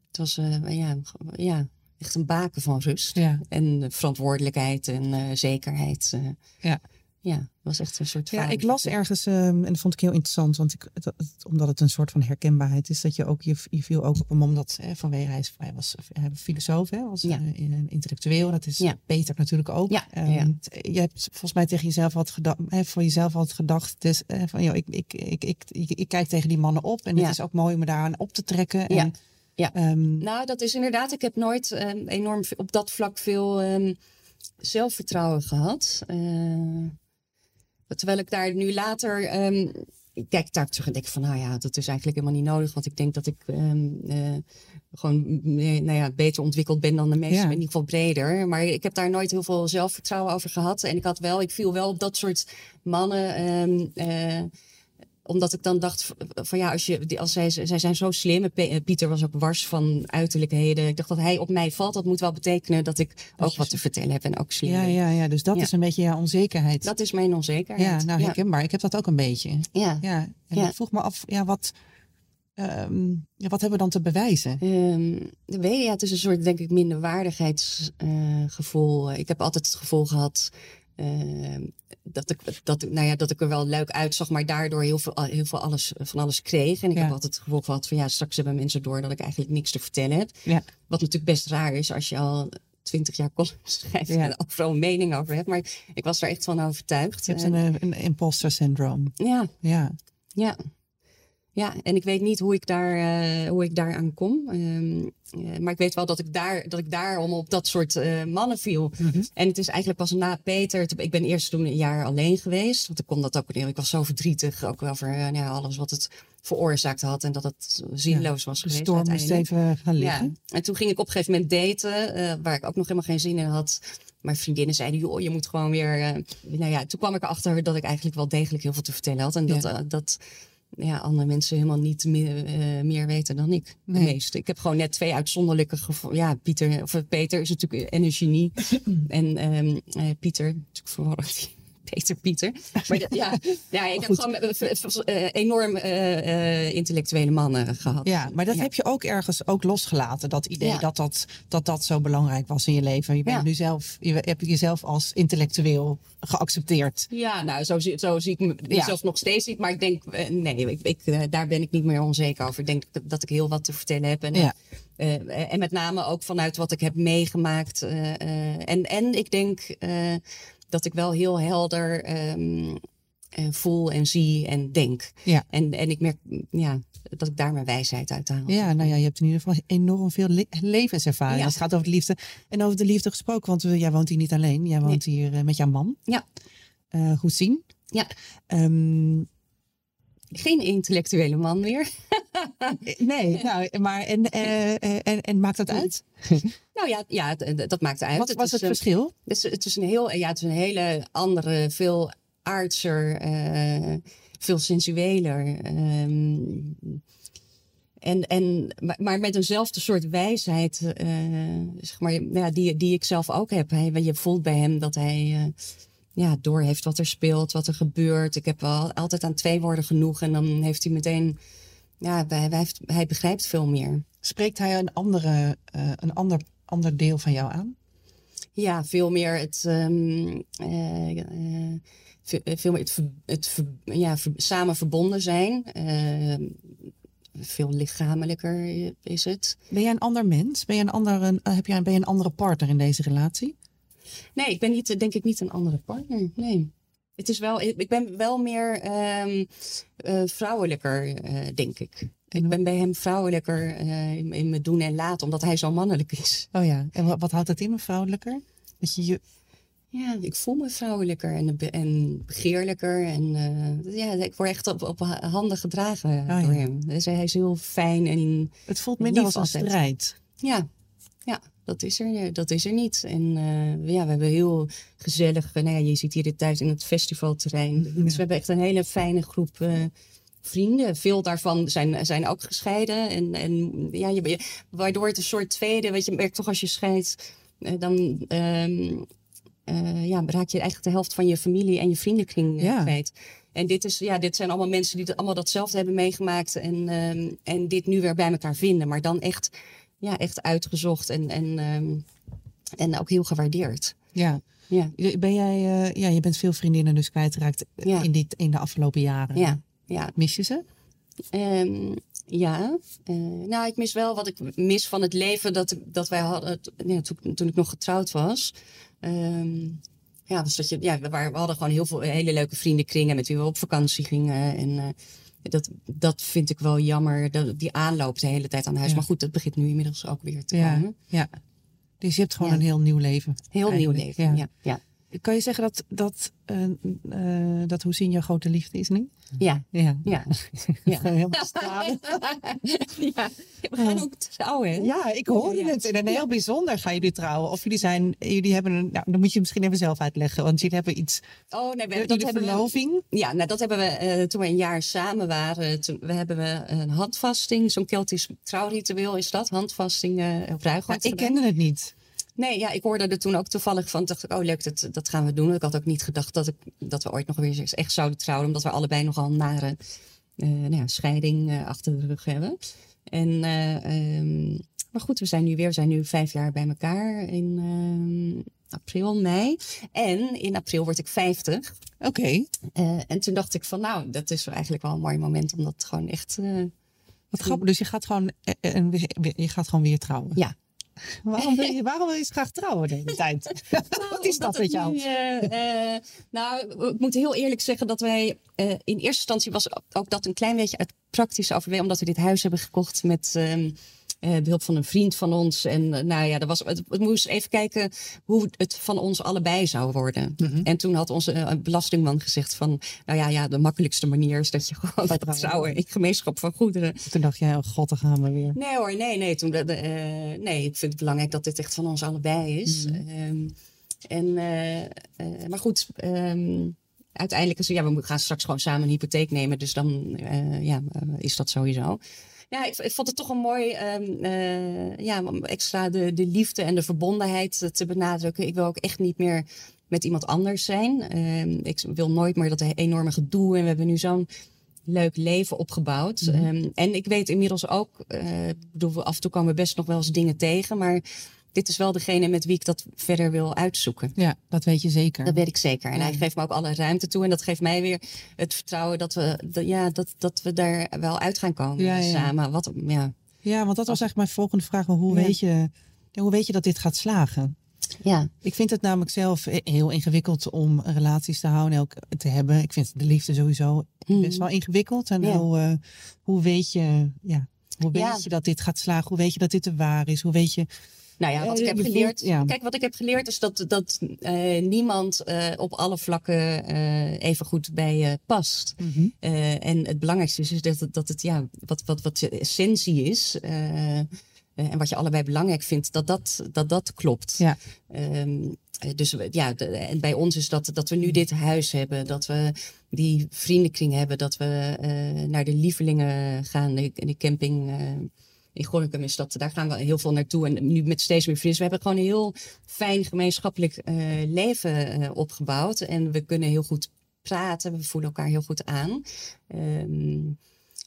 Het was eh, ja, ja, echt een baken van rust. Ja. En eh, verantwoordelijkheid en eh, zekerheid. eh. Ja. Ja, het was echt een soort Ja, ik las ergens, ehm, en dat vond ik heel interessant, want ik, het- het- omdat het een soort van herkenbaarheid is, dat je ook, je, je viel ook op hem omdat, hè, vanwege hij, is, hij was hij was filosoof, hè, was Ja. een intellectueel, dat is Ja. Peter natuurlijk ook. Ja, Ehm, t- Je hebt volgens mij tegen jezelf had gedacht, hè, voor jezelf had gedacht, dus, eh, van, joh, ik, ik, ik, ik, ik, ik kijk tegen die mannen op en het is ook mooi om me daaraan op te trekken. En, Ja. Ja. ehm, Nou, dat is inderdaad. Ik heb nooit enorm op dat vlak veel zelfvertrouwen gehad. Eh, terwijl ik daar nu later. ehm, ik kijk daar terug en denk van, nou ja, dat is eigenlijk helemaal niet nodig. Want ik denk dat ik ehm, eh, gewoon mm, eh, nou ja, beter ontwikkeld ben dan de meesten. Ja. In ieder geval breder. Maar ik heb daar nooit heel veel zelfvertrouwen over gehad. En ik had wel, ik viel wel op dat soort mannen. ehm, eh, omdat ik dan dacht van ja, als, je, die- als zij, zij zijn zo slim. Eh, Pieter was ook wars van uiterlijkheden. Ik dacht dat hij op mij valt. Dat moet wel betekenen dat ik ook wat te vertellen heb en ook slim ja, ben. ja, ja, dus dat Ja. is een beetje jouw onzekerheid. Dat is mijn onzekerheid. ja, nou ja. herkenbaar. Ik heb dat ook een beetje. ja. Ja, en Ja. ik vroeg me af, ja, wat, ehm, ja, wat hebben we dan te bewijzen? Ehm, weet je, ja, het is een soort, denk ik, minderwaardigheidsgevoel. ik heb altijd het gevoel gehad ehm, dat, ik, dat, nou ja, dat ik er wel leuk uitzag, maar daardoor heel veel, heel veel alles, van alles kreeg. En ik Ja. heb altijd het gevoel gehad van ja, straks hebben mensen door dat ik eigenlijk niks te vertellen heb. Ja. Wat natuurlijk best raar is als je al twintig jaar columns [laughs] schrijft Ja. en overal een mening over hebt. Maar ik was er echt van overtuigd. Je hebt En- een, eh, een imposter syndroom. ja, Ja, ja. Ja, en ik weet niet hoe ik daar, eh, hoe ik daar aan kom. Ehm, eh, maar ik weet wel dat ik daar, dat ik daarom op dat soort eh, mannen viel. En het is eigenlijk pas na Peter. Ik ben eerst toen een jaar alleen geweest. Want ik kon dat ook niet. Ik was zo verdrietig. Ook wel voor nou ja, alles wat het veroorzaakt had. En dat het zinloos was de geweest. storm uiteindelijk. even gaan liggen. Ja. En toen ging ik op een gegeven moment daten, waar ik ook nog helemaal geen zin in had. Maar vriendinnen zeiden, joh, je moet gewoon weer... nou ja, toen kwam ik erachter dat ik eigenlijk wel degelijk heel veel te vertellen had. En dat, dat ja, andere mensen helemaal niet meer, eh, meer weten dan ik. Nee. De meeste. Ik heb gewoon net twee uitzonderlijke gevallen. Ja, Pieter, of eh, Peter is natuurlijk en een genie. [laughs] en ehm, eh, Pieter, natuurlijk verwarrend. Peter Pieter. [laughs] Maar ja, ja, ik heb gewoon eh, eh, enorm eh, intellectuele mannen gehad. Ja, maar dat Ja. heb je ook ergens ook losgelaten. Dat idee Ja. dat, dat, dat dat zo belangrijk was in je leven. Je bent Ja. nu zelf, je hebt jezelf als intellectueel geaccepteerd. Ja, nou, zo, zie- zo zie ik me- mezelf nog steeds niet. Maar ik denk, nee, ik, ik, daar ben ik niet meer onzeker over. Ik denk dat, dat ik heel wat te vertellen heb. En, Ja. en met name ook vanuit wat ik heb meegemaakt. en, en ik denk dat ik wel heel helder eh, voel en zie en denk. Ja. En, en ik merk ja, dat ik daar mijn wijsheid uit haal. Ja, nou ja, je hebt in ieder geval enorm veel le- levenservaring. Ja. Als het gaat over de liefde. En over de liefde gesproken, want eh, jij woont hier niet alleen. Jij woont hier eh, met jouw man. Ja. Goed zien. Ja. Ehm, Geen intellectuele man meer. nee, [laughs] nou, maar en, eh, eh, en, en maakt dat uit? [laughs] Nou ja, ja het- dat maakt uit. Wat was is, het eh, verschil? Dus het is een heel, ja, het is een hele andere, veel aardser, eh, veel sensueler. ehm, en, en, maar, met eenzelfde soort wijsheid, eh, zeg maar, ja, die, die ik zelf ook heb. Hij, je voelt bij hem dat hij ja, doorheeft wat er speelt, wat er gebeurt. Ik heb wel altijd aan twee woorden genoeg en dan heeft hij meteen, ja, hij, hij, heeft, hij begrijpt veel meer. Spreekt hij een, andere, eh, een ander, ander deel van jou aan? Ja, veel meer het, ehm, eh, eh, ve- veel meer het, ver- het ver- ja, ver- samen verbonden zijn. Veel lichamelijker is het. Ben jij een ander mens? Ben je een, ander, heb jij, ben je een andere partner in deze relatie? Nee, ik ben niet, denk ik niet een andere partner. Nee. Het is wel, ik ben wel meer ehm, eh, vrouwelijker, eh, denk ik. Ik ben bij hem vrouwelijker eh, in, in mijn doen en laten, omdat hij zo mannelijk is. Oh ja, en wat, wat houdt het in, vrouwelijker? Dat je je Ja, ik voel me vrouwelijker en, be- en begeerlijker. En ja, ik word echt op, op handen gedragen ja. door hem. Dus hij is heel fijn en Het voelt minder als een strijd. ja, ja dat, is er, dat is er niet. En eh, ja, we hebben heel gezellig... Nou ja, je ziet hier de tijd in het festivalterrein. Dus we hebben echt een hele fijne groep eh, vrienden. Veel daarvan zijn, zijn ook gescheiden. En, en ja, je, waardoor het een soort tweede, weet je, merkt toch als je scheidt, eh, dan ehm, eh, ja, raak je eigenlijk de helft van je familie en je vriendenkring Ja. kwijt. En dit, is, ja, dit zijn allemaal mensen die allemaal datzelfde hebben meegemaakt en, ehm, en dit nu weer bij elkaar vinden. Maar dan echt, ja, echt uitgezocht en, en, ehm, en ook heel gewaardeerd. Ja. Ja, Ben jij, eh, ja, je bent veel vriendinnen dus kwijtgeraakt eh, Ja. in, dit, in de afgelopen jaren. ja, ja. Mis je ze? Ehm, ja, eh, nou, ik mis wel wat ik mis van het leven dat, dat wij hadden ja, toen, toen ik nog getrouwd was. Ehm, ja, was dat je, ja we, waren, we hadden gewoon heel veel hele leuke vriendenkringen met wie we op vakantie gingen. En dat, dat vind ik wel jammer, dat, die aanloop de hele tijd aan huis. Ja. Maar goed, dat begint nu inmiddels ook weer te komen. ja. Dus je hebt gewoon een heel nieuw leven. Heel nieuw leven, ja. ja. Kan je zeggen dat, dat, eh eh dat jouw grote liefde is nu? ja. Ja. Ja. [laughs] Ja. Helemaal stralen. [laughs] ja. We gaan ook trouwen? Ja, ik hoorde Ja. het. En een heel bijzonder gaan jullie trouwen. Of jullie zijn, jullie hebben een, nou, dan moet je misschien even zelf uitleggen. Want jullie hebben iets, Oh, nee, we, dat hebben we, verloving. Ja, nou dat hebben we eh, toen we een jaar samen waren. Toen, we hebben we een handvasting, zo'n Keltisch trouwritueel is dat. Handvasting Maar Ruigoord ik kende het niet. Nee, ja, ik hoorde er toen ook toevallig van. Dacht ik, oh leuk, dat, dat gaan we doen. Ik had ook niet gedacht dat, ik, dat we ooit nog weer eens echt zouden trouwen. Omdat we allebei nogal een nare eh, nou ja, scheiding eh, achter de rug hebben. En, eh, ehm, maar goed, we zijn nu weer, we zijn nu vijf jaar bij elkaar in april, mei. En in april word ik 50. Oké. En toen dacht ik van, nou, dat is eigenlijk wel een mooi moment om dat gewoon echt. Wat grappig. Dus je gaat gewoon, je gaat gewoon weer trouwen. ja. [laughs] Waarom wil je, waarom wil je graag trouwen de hele tijd? [laughs] [laughs] Wat is dat met jou? nu, eh, eh, nou, ik moet heel eerlijk zeggen dat wij eh, in eerste instantie was ook dat een klein beetje uit praktische overweging, omdat we dit huis hebben gekocht met ehm, eh, behulp van een vriend van ons. En eh, nou ja, dat was, het, we moesten even kijken hoe het van ons allebei zou worden. Mhm. En toen had onze eh, belastingman gezegd van, nou ja, ja, de makkelijkste manier is dat je [laughs] gewoon trouwen. trouwen in gemeenschap van goederen. Toen dacht jij, oh god, dan gaan we weer. Nee hoor, nee, nee. Toen, nee, ik vind het belangrijk dat dit echt van ons allebei is. Mhm. Ehm, en, maar goed, ehm, uiteindelijk is ja, we gaan straks gewoon samen een hypotheek nemen. Dus dan ja, is dat sowieso. Ja, ik, ik vond het toch een mooi, eh, ja, om extra de, de liefde en de verbondenheid eh, te benadrukken. Ik wil ook echt niet meer met iemand anders zijn. Ehm, ik wil nooit meer dat enorme gedoe. En we hebben nu zo'n leuk leven opgebouwd. Ehm, en ik weet inmiddels ook, ik bedoel, af en toe komen we best nog wel eens dingen tegen, maar dit is wel degene met wie ik dat verder wil uitzoeken. Ja, dat weet je zeker. Dat weet ik zeker. En Ja. hij geeft me ook alle ruimte toe. En dat geeft mij weer het vertrouwen dat we, dat, ja, dat, dat we daar wel uit gaan komen Ja, ja. samen. Wat, ja. Ja, want dat was eigenlijk mijn volgende vraag. Hoe, weet je, hoe weet je dat dit gaat slagen? Ja. Ik vind het namelijk zelf heel ingewikkeld om relaties te houden en ook te hebben. Ik vind de liefde sowieso best wel ingewikkeld. En hoe, eh, hoe weet je, ja, hoe weet je dat dit gaat slagen? Hoe weet je dat dit de waar is? Hoe weet je? Nou ja, wat ik heb je voelt- geleerd. ja. Kijk, wat ik heb geleerd is dat, dat eh, niemand eh, op alle vlakken eh, even goed bij je past. Eh, en het belangrijkste is, is dat, het- dat het, ja, wat, wat, wat de essentie is. eh, eh, en wat je allebei belangrijk vindt, dat dat, dat, dat klopt. Ja. Ehm, eh, dus ja, de- en bij ons is dat, dat we nu dit huis hebben, dat we die vriendenkring hebben, dat we eh, naar de lievelingen gaan, de, de camping. In Gorinchem is dat, daar gaan we heel veel naartoe. En nu met steeds meer vrienden. We hebben gewoon een heel fijn gemeenschappelijk eh, leven eh, opgebouwd. En we kunnen heel goed praten. We voelen elkaar heel goed aan. Ehm,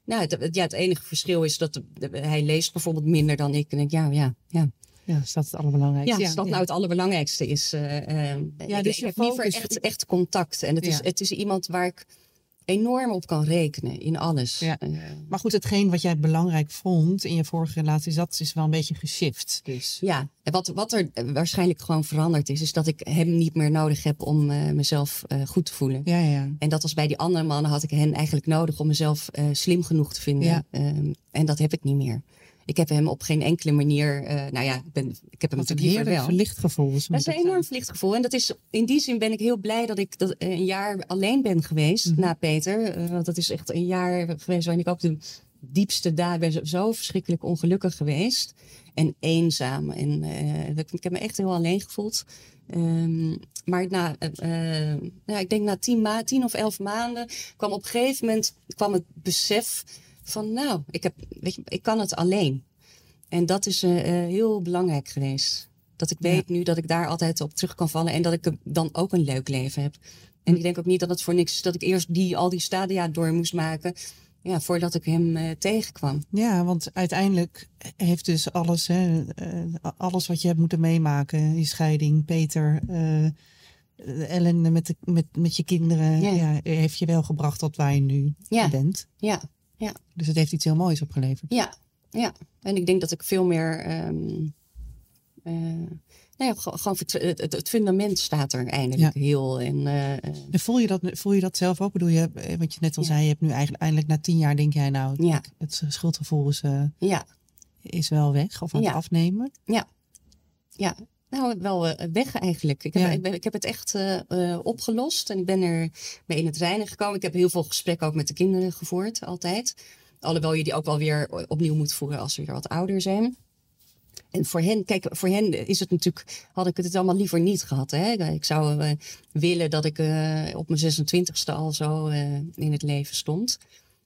nou, het, ja, het enige verschil is dat de- de- hij leest bijvoorbeeld minder dan ik. En ik, ja, ja, ja. Ja, is dat het allerbelangrijkste? Ja, als dat nou het allerbelangrijkste is. eh, Ja, ik, dus ik je heb liever echt, echt contact. En het, is, het is iemand waar ik enorm op kan rekenen in alles. Ja. Eh, Maar goed, hetgeen wat jij belangrijk vond in je vorige relatie, dat is wel een beetje geshift. Dus. Ja, en wat, wat er waarschijnlijk gewoon veranderd is, is dat ik hem niet meer nodig heb om eh, mezelf eh, goed te voelen. Ja, ja. En dat was bij die andere mannen had ik hen eigenlijk nodig om mezelf slim genoeg te vinden. Ja. Ehm, en dat heb ik niet meer. Ik heb hem op geen enkele manier, eh, nou ja, ik, ben, ik heb hem Wat natuurlijk liever wel. verlicht gevoel. Dat is een enorm verlicht gevoel. En dat is, in die zin ben ik heel blij dat ik dat een jaar alleen ben geweest Mhm. na Peter. Eh, want dat is echt een jaar geweest waarin ik ook de diepste dagen ben. zo- verschrikkelijk ongelukkig geweest. En eenzaam. En eh, ik, heb me echt heel alleen gevoeld. Ehm, maar na, eh, eh, ja, ik denk na tien, ma tien of elf maanden kwam op een gegeven moment kwam het besef van, nou, ik, heb, weet je, ik kan het alleen. En dat is eh, eh, heel belangrijk geweest. Dat ik weet nu dat ik daar altijd op terug kan vallen en dat ik dan ook een leuk leven heb. En ik denk ook niet dat het voor niks is dat ik eerst die, al die stadia door moest maken. Ja, voordat ik hem eh, tegenkwam. Ja, want uiteindelijk heeft dus alles, hè, alles wat je hebt moeten meemaken, die scheiding, Peter, de ellende met, de, met, met je kinderen, Ja. ja. heeft je wel gebracht tot waar je nu Ja. bent. Ja, ja, Dus het heeft iets heel moois opgeleverd. ja, ja. En ik denk dat ik veel meer. eh, nou ja, ge- gewoon het, het, het fundament staat er eindelijk heel. En, eh, eh, En voel je dat, voel je dat zelf ook? Bedoel je, wat je net al Ja. zei, je hebt nu eigenlijk eindelijk na tien jaar denk jij nou, Ja. het schuldgevoel is, ja, is wel weg of aan Ja. het afnemen. ja. Nou, wel eh, weg eigenlijk. Ik heb, Ja. ik, ben, ik heb het echt eh, eh, opgelost en ik ben er mee in het reinen gekomen. Ik heb heel veel gesprekken ook met de kinderen gevoerd, altijd. Alhoewel je die ook wel weer opnieuw moet voeren als ze weer wat ouder zijn. En voor hen, kijk, voor hen is het natuurlijk, had ik het allemaal liever niet gehad. Hè? Ik zou willen dat ik op mijn 26e al zo in het leven stond.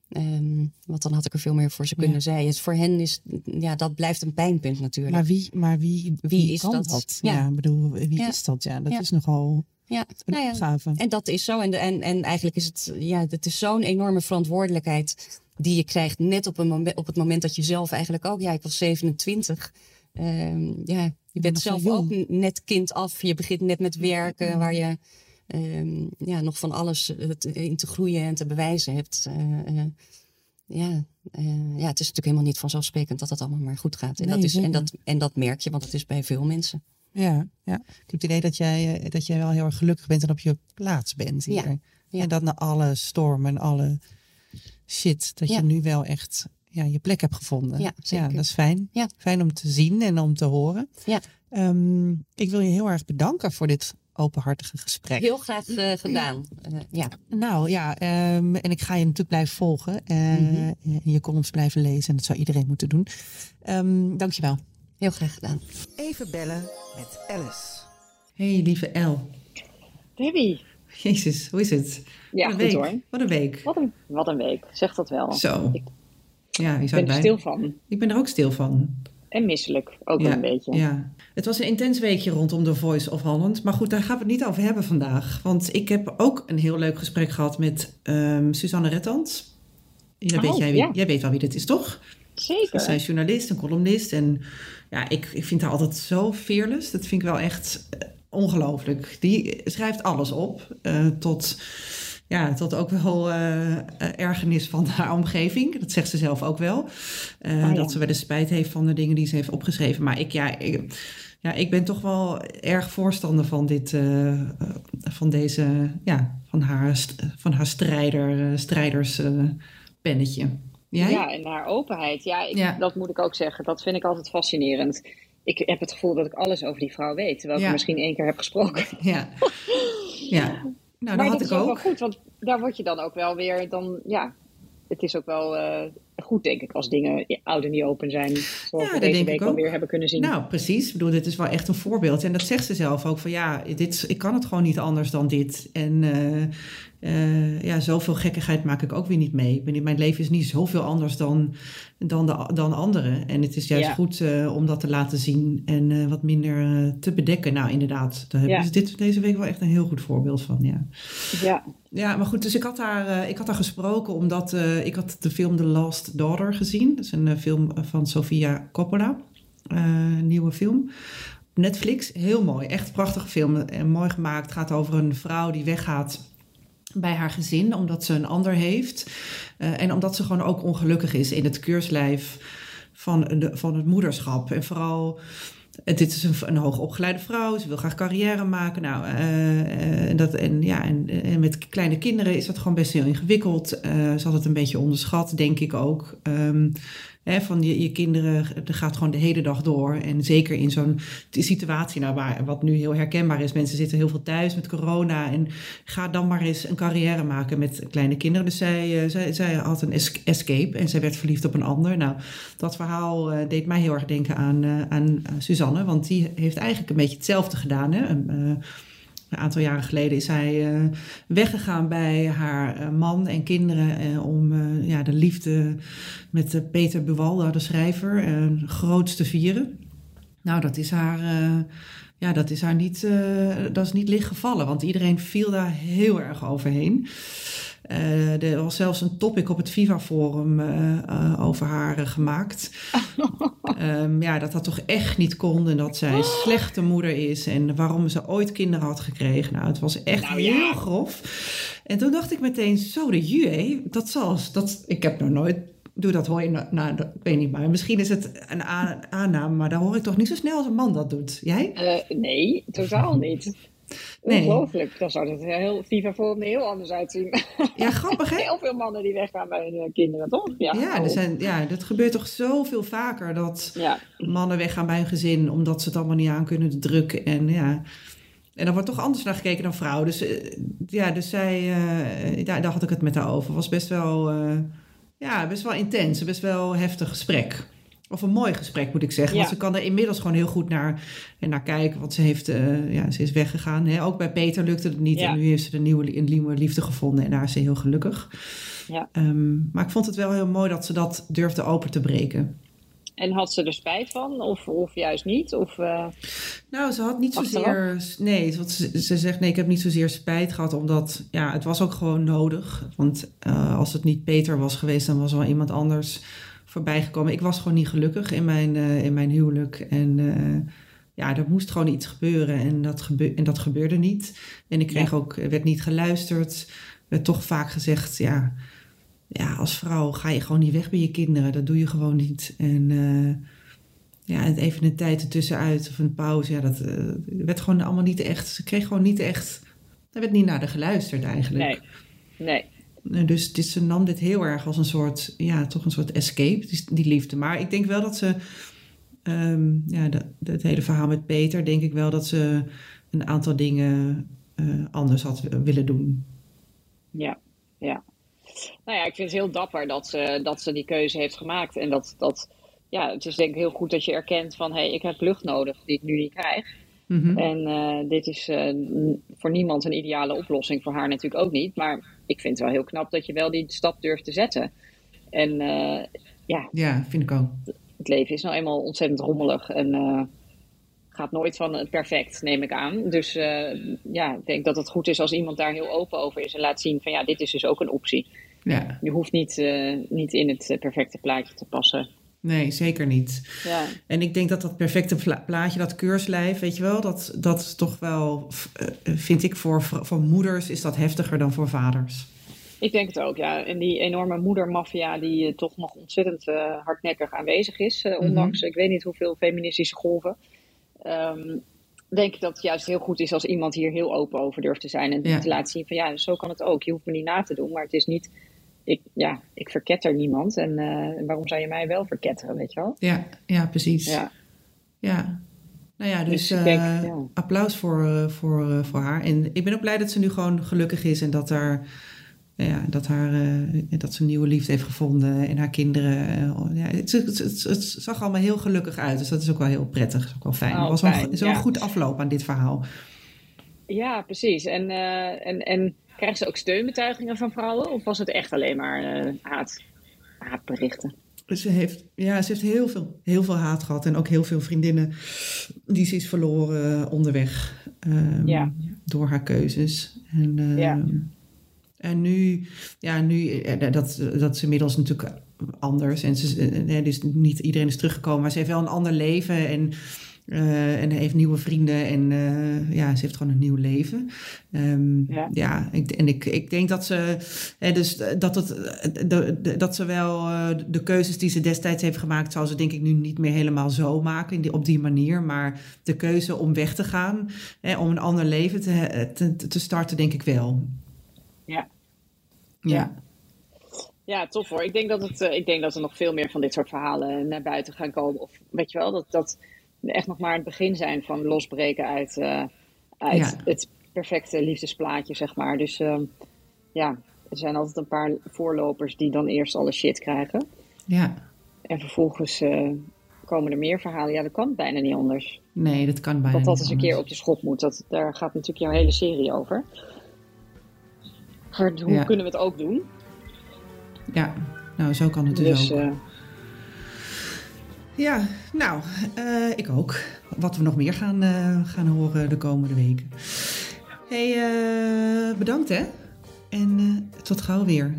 Ehm, want dan had ik er veel meer voor ze kunnen Ja. zijn. Het voor hen is, ja, dat blijft een pijnpunt natuurlijk. Maar wie, maar wie, Wie is dat? Ja, bedoel, wie Ja. is dat? Ja, dat is nogal ja, een nou opgave. En dat is zo. En, en, en eigenlijk is het, ja, het is zo'n enorme verantwoordelijkheid die je krijgt net op, een moment, op het moment dat je zelf eigenlijk ook, ja, ik was 27. Ehm, ja, je bent zelf ook net kind af. Je begint net met werken, waar je ehm, ja, nog van alles te- in te groeien en te bewijzen hebt. Eh, eh, ja, eh, ja, het is natuurlijk helemaal niet vanzelfsprekend dat het allemaal maar goed gaat. En, Nee, dat, is, en, dat, en dat merk je, want het is bij veel mensen. Ja, ja. Ik heb het idee dat jij, dat jij wel heel erg gelukkig bent en op je plaats bent hier. Ja, ja. En dat na alle storm en alle shit, dat Ja. je nu wel echt ja, je plek hebt gevonden. Ja, zeker. dat is fijn. Ja. Fijn om te zien en om te horen. Ja. Ehm, ik wil je heel erg bedanken voor dit openhartige gesprek. Heel graag eh, gedaan. Eh, ja. Nou ja, ehm, en ik ga je natuurlijk blijven volgen. eh, Mhm. en je columns blijven lezen. En dat zou iedereen moeten doen. Ehm dankjewel. Heel graag gedaan. Even bellen met Alice. Hey lieve El. Debbie. Jezus, hoe is het? Ja, Wat een goed week. hoor. Wat een week. Wat een, wat een week, zeg dat wel. Zo. Ik Ja, je ben zou er bijna- stil van. Ik ben er ook stil van. En misselijk, ook wel ja, een beetje. Ja. Het was een intens weekje rondom The Voice of Holland. Maar goed, daar gaan we het niet over hebben vandaag. Want ik heb ook een heel leuk gesprek gehad met ehm Suzanne Rettans. Ja, Oh, weet jij, ja. weet wel wie dit is, toch? Zeker. Zij is journalist, een columnist. En ja, ik, ik vind haar altijd zo fearless. Dat vind ik wel echt eh, ongelooflijk. Die schrijft alles op. eh, tot, ja, tot ook wel eh, ergernis van [laughs] haar omgeving. Dat zegt ze zelf ook wel. Eh, ja. Dat ze wel eens spijt heeft van de dingen die ze heeft opgeschreven. Maar ik, ja, ik, ja, ik ben toch wel erg voorstander van dit, van deze, ja, van haar, van haar strijder, strijders eh, pennetje. Jij? Ja, en haar openheid. Ja, ik, Ja. dat moet ik ook zeggen. Dat vind ik altijd fascinerend. Ik heb het gevoel dat ik alles over die vrouw weet. Terwijl ik Ja. misschien één keer heb gesproken. Ja. ja. [laughs] Nou, dat had dat ik is ook wel goed. Want daar word je dan ook wel weer... Dan, ja, het is ook wel eh, goed, denk ik, als dingen oud en niet open zijn. Zoals Ja, we dat deze denk week alweer hebben kunnen zien. Nou, precies. Ik bedoel, dit is wel echt een voorbeeld. En dat zegt ze zelf ook van ja, dit, ik kan het gewoon niet anders dan dit. En eh, eh, ja, zoveel gekkigheid maak ik ook weer niet mee. Ben, mijn leven is niet zoveel anders dan, dan, de, dan anderen. En het is juist Ja. goed eh, om dat te laten zien en eh, wat minder te bedekken. Nou, inderdaad, daar hebben Ja. ze dit, deze week wel echt een heel goed voorbeeld van. Ja. Ja, Ja, maar goed, dus ik had haar, eh, ik had haar gesproken omdat ik had de film The Last Daughter gezien. Dat is een film van Sofia Coppola, een nieuwe film. Netflix, heel mooi, echt prachtige film en mooi gemaakt. Het gaat over een vrouw die weggaat bij haar gezin omdat ze een ander heeft. Eh, en omdat ze gewoon ook ongelukkig is in het keurslijf van, de, van het moederschap. En vooral eh, dit is een, een hoogopgeleide vrouw. Ze wil graag carrière maken. Nou, en dat, en, ja, en, en met kleine kinderen is dat gewoon best heel ingewikkeld. Ze had het een beetje onderschat, denk ik ook. Ehm, Van je, je kinderen, er gaat gewoon de hele dag door. En zeker in zo'n situatie, nou, waar, wat nu heel herkenbaar is. Mensen zitten heel veel thuis met corona. En ga dan maar eens een carrière maken met kleine kinderen. Dus zij, uh, zij, zij had een escape en zij werd verliefd op een ander. Nou, dat verhaal uh, deed mij heel erg denken aan, uh, aan Suzanne. Want die heeft eigenlijk een beetje hetzelfde gedaan. Hè? Een aantal jaren geleden is zij uh, weggegaan bij haar uh, man en kinderen uh, om ja, de liefde met Peter Buwalda, de schrijver, groot te vieren. Nou, dat is haar, ja, dat is haar niet, dat is niet licht gevallen, want iedereen viel daar heel erg overheen. Uh, er was zelfs een topic op het Viva-forum uh, uh, over haar gemaakt. um, [laughs] ja, dat dat toch echt niet kon en dat zij een slechte moeder is en waarom ze ooit kinderen had gekregen. Nou, het was echt nou, heel grof. En toen dacht ik meteen, zo de jue, dat zal, dat, ik heb nog nooit, doe dat hoor je, nou, nou, ik weet niet, maar misschien is het een aanname, maar dan hoor ik toch niet zo snel als een man dat doet. Jij? nee, totaal niet. Nee. Ongelooflijk. Dan zou het heel Viva Forum er heel anders uitzien. Ja, grappig hè? [laughs] Heel veel mannen die weggaan bij hun kinderen, toch? Ja, oh. er zijn, ja, dat gebeurt toch zoveel vaker dat Ja. mannen weggaan bij hun gezin omdat ze het allemaal niet aan kunnen drukken. En ja, en dan wordt toch anders naar gekeken dan vrouwen. Dus eh, ja, dus zij, eh, ja, daar had ik het met haar over. Was best wel, eh, ja, best wel intens, best wel heftig gesprek. Of een mooi gesprek moet ik zeggen. Ja. Want ze kan er inmiddels gewoon heel goed naar, naar kijken. Want ze, heeft, eh, ja, ze is weggegaan. Hè? Ook bij Peter lukte het niet. Ja. En nu heeft ze een nieuwe, een nieuwe liefde gevonden. En daar is ze heel gelukkig. Ja. Ehm, maar ik vond het wel heel mooi dat ze dat durfde open te breken. En had ze er spijt van? Of, of juist niet? Of, eh, Nou, ze had niet zozeer. Nee, want ze, ze zegt nee, ik heb niet zozeer spijt gehad, omdat ja, het was ook gewoon nodig. Want eh, als het niet Peter was geweest, dan was er wel iemand anders voorbij gekomen. Ik was gewoon niet gelukkig in mijn, eh, in mijn huwelijk. En eh, ja, er moest gewoon iets gebeuren en dat, gebe en dat gebeurde niet. En ik kreeg ook, er werd niet geluisterd. Er werd toch vaak gezegd, ja, ja, als vrouw ga je gewoon niet weg bij je kinderen. Dat doe je gewoon niet. En eh, ja, en even een tijd ertussenuit of een pauze. Ja, dat werd gewoon allemaal niet echt. Ze kreeg gewoon niet echt. Er werd niet naar de geluisterd eigenlijk. nee. Nee. Eh, Dus dit, ze nam dit heel erg als een soort, ja, toch een soort escape, die, die liefde. Maar ik denk wel dat ze, ehm, ja, de- het hele verhaal met Peter, denk ik wel dat ze een aantal dingen eh, anders had willen doen. Ja, ja. Nou ja, ik vind het heel dapper dat ze, dat ze die keuze heeft gemaakt. En dat, dat ja, het is denk ik heel goed dat je erkent van... hé, hey, ik heb lucht nodig die ik nu niet krijg. Mhm. En eh, dit is voor niemand een ideale oplossing. Voor haar natuurlijk ook niet. Maar ik vind het wel heel knap dat je wel die stap durft te zetten. En eh, ja, Ja, vind ik ook. het leven is nou eenmaal ontzettend rommelig. En eh, gaat nooit van het perfect, neem ik aan. Dus eh, ja, ik denk dat het goed is als iemand daar heel open over is. En laat zien van ja, dit is dus ook een optie. Ja, Je hoeft niet, niet in het perfecte plaatje te passen. Nee, zeker niet. Ja, En ik denk dat dat perfecte pla- plaatje, dat keurslijf, weet je wel, dat, dat is toch wel, eh, vind ik voor, voor moeders, is dat heftiger dan voor vaders. ik denk het ook, ja. En die enorme moedermafia die eh, toch nog ontzettend eh, hardnekkig aanwezig is, eh, ondanks ik weet niet hoeveel feministische golven. Ehm, denk ik dat het juist heel goed is als iemand hier heel open over durft te zijn. En Ja. te laten zien van ja, zo kan het ook. Je hoeft me niet na te doen, maar het is niet... Ik, ja, ik verketter niemand. En eh, waarom zou je mij wel verketteren, weet je wel? Ja, ja precies. Ja, Ja. Nou ja, dus, Dus denk, eh, ja. applaus voor, eh, voor, voor haar. En ik ben ook blij dat ze nu gewoon gelukkig is en dat, haar, ja, dat, haar, dat ze een nieuwe liefde heeft gevonden en haar kinderen. ja, het, het, het, het zag allemaal heel gelukkig uit, dus dat is ook wel heel prettig. Dat is ook wel fijn. Oh, Het was wel, fijn, ja. een goed afloop aan dit verhaal. ja precies. En, en, en krijgen ze ook steunbetuigingen van vrouwen? Of was het echt alleen maar eh, haat, haatberichten? Ze heeft, ja, ze heeft heel veel, heel veel haat gehad en ook heel veel vriendinnen die ze is verloren onderweg ehm, Ja. door haar keuzes. En, ehm, Ja. en nu, ja, nu eh, dat, dat is inmiddels natuurlijk anders. En ze, eh, dus niet iedereen is teruggekomen, maar ze heeft wel een ander leven en, eh, en heeft nieuwe vrienden en eh, ja, ze heeft gewoon een nieuw leven. Ehm, Ja. ja, ik, en ik, ik denk dat ze, hè, dus dat, het, de, de- dat ze wel eh, de keuzes die ze destijds heeft gemaakt, zal ze denk ik nu niet meer helemaal zo maken in die, op die manier. Maar de keuze om weg te gaan, hè, om een ander leven te, te, te starten, denk ik wel. Ja. Ja. Ja, tof hoor. Ik denk dat, het, ik denk dat er nog veel meer van dit soort verhalen naar buiten gaan komen. Of weet je wel, dat, dat echt nog maar het begin zijn van losbreken uit, uit het perfecte liefdesplaatje, zeg maar. Dus ehm, ja, er zijn altijd een paar voorlopers die dan eerst alle shit krijgen. Ja. En vervolgens uh, komen er meer verhalen. Ja, dat kan bijna niet anders. Nee, dat kan bijna Dat dat eens een keer op de schop moet. Dat, daar gaat natuurlijk jouw hele serie over. Maar hoe kunnen we het ook doen? Ja, nou zo kan het dus, dus ook. Ja, nou, uh, ik ook. Wat we nog meer gaan, gaan horen de komende weken. hey, bedankt hè. En tot gauw weer.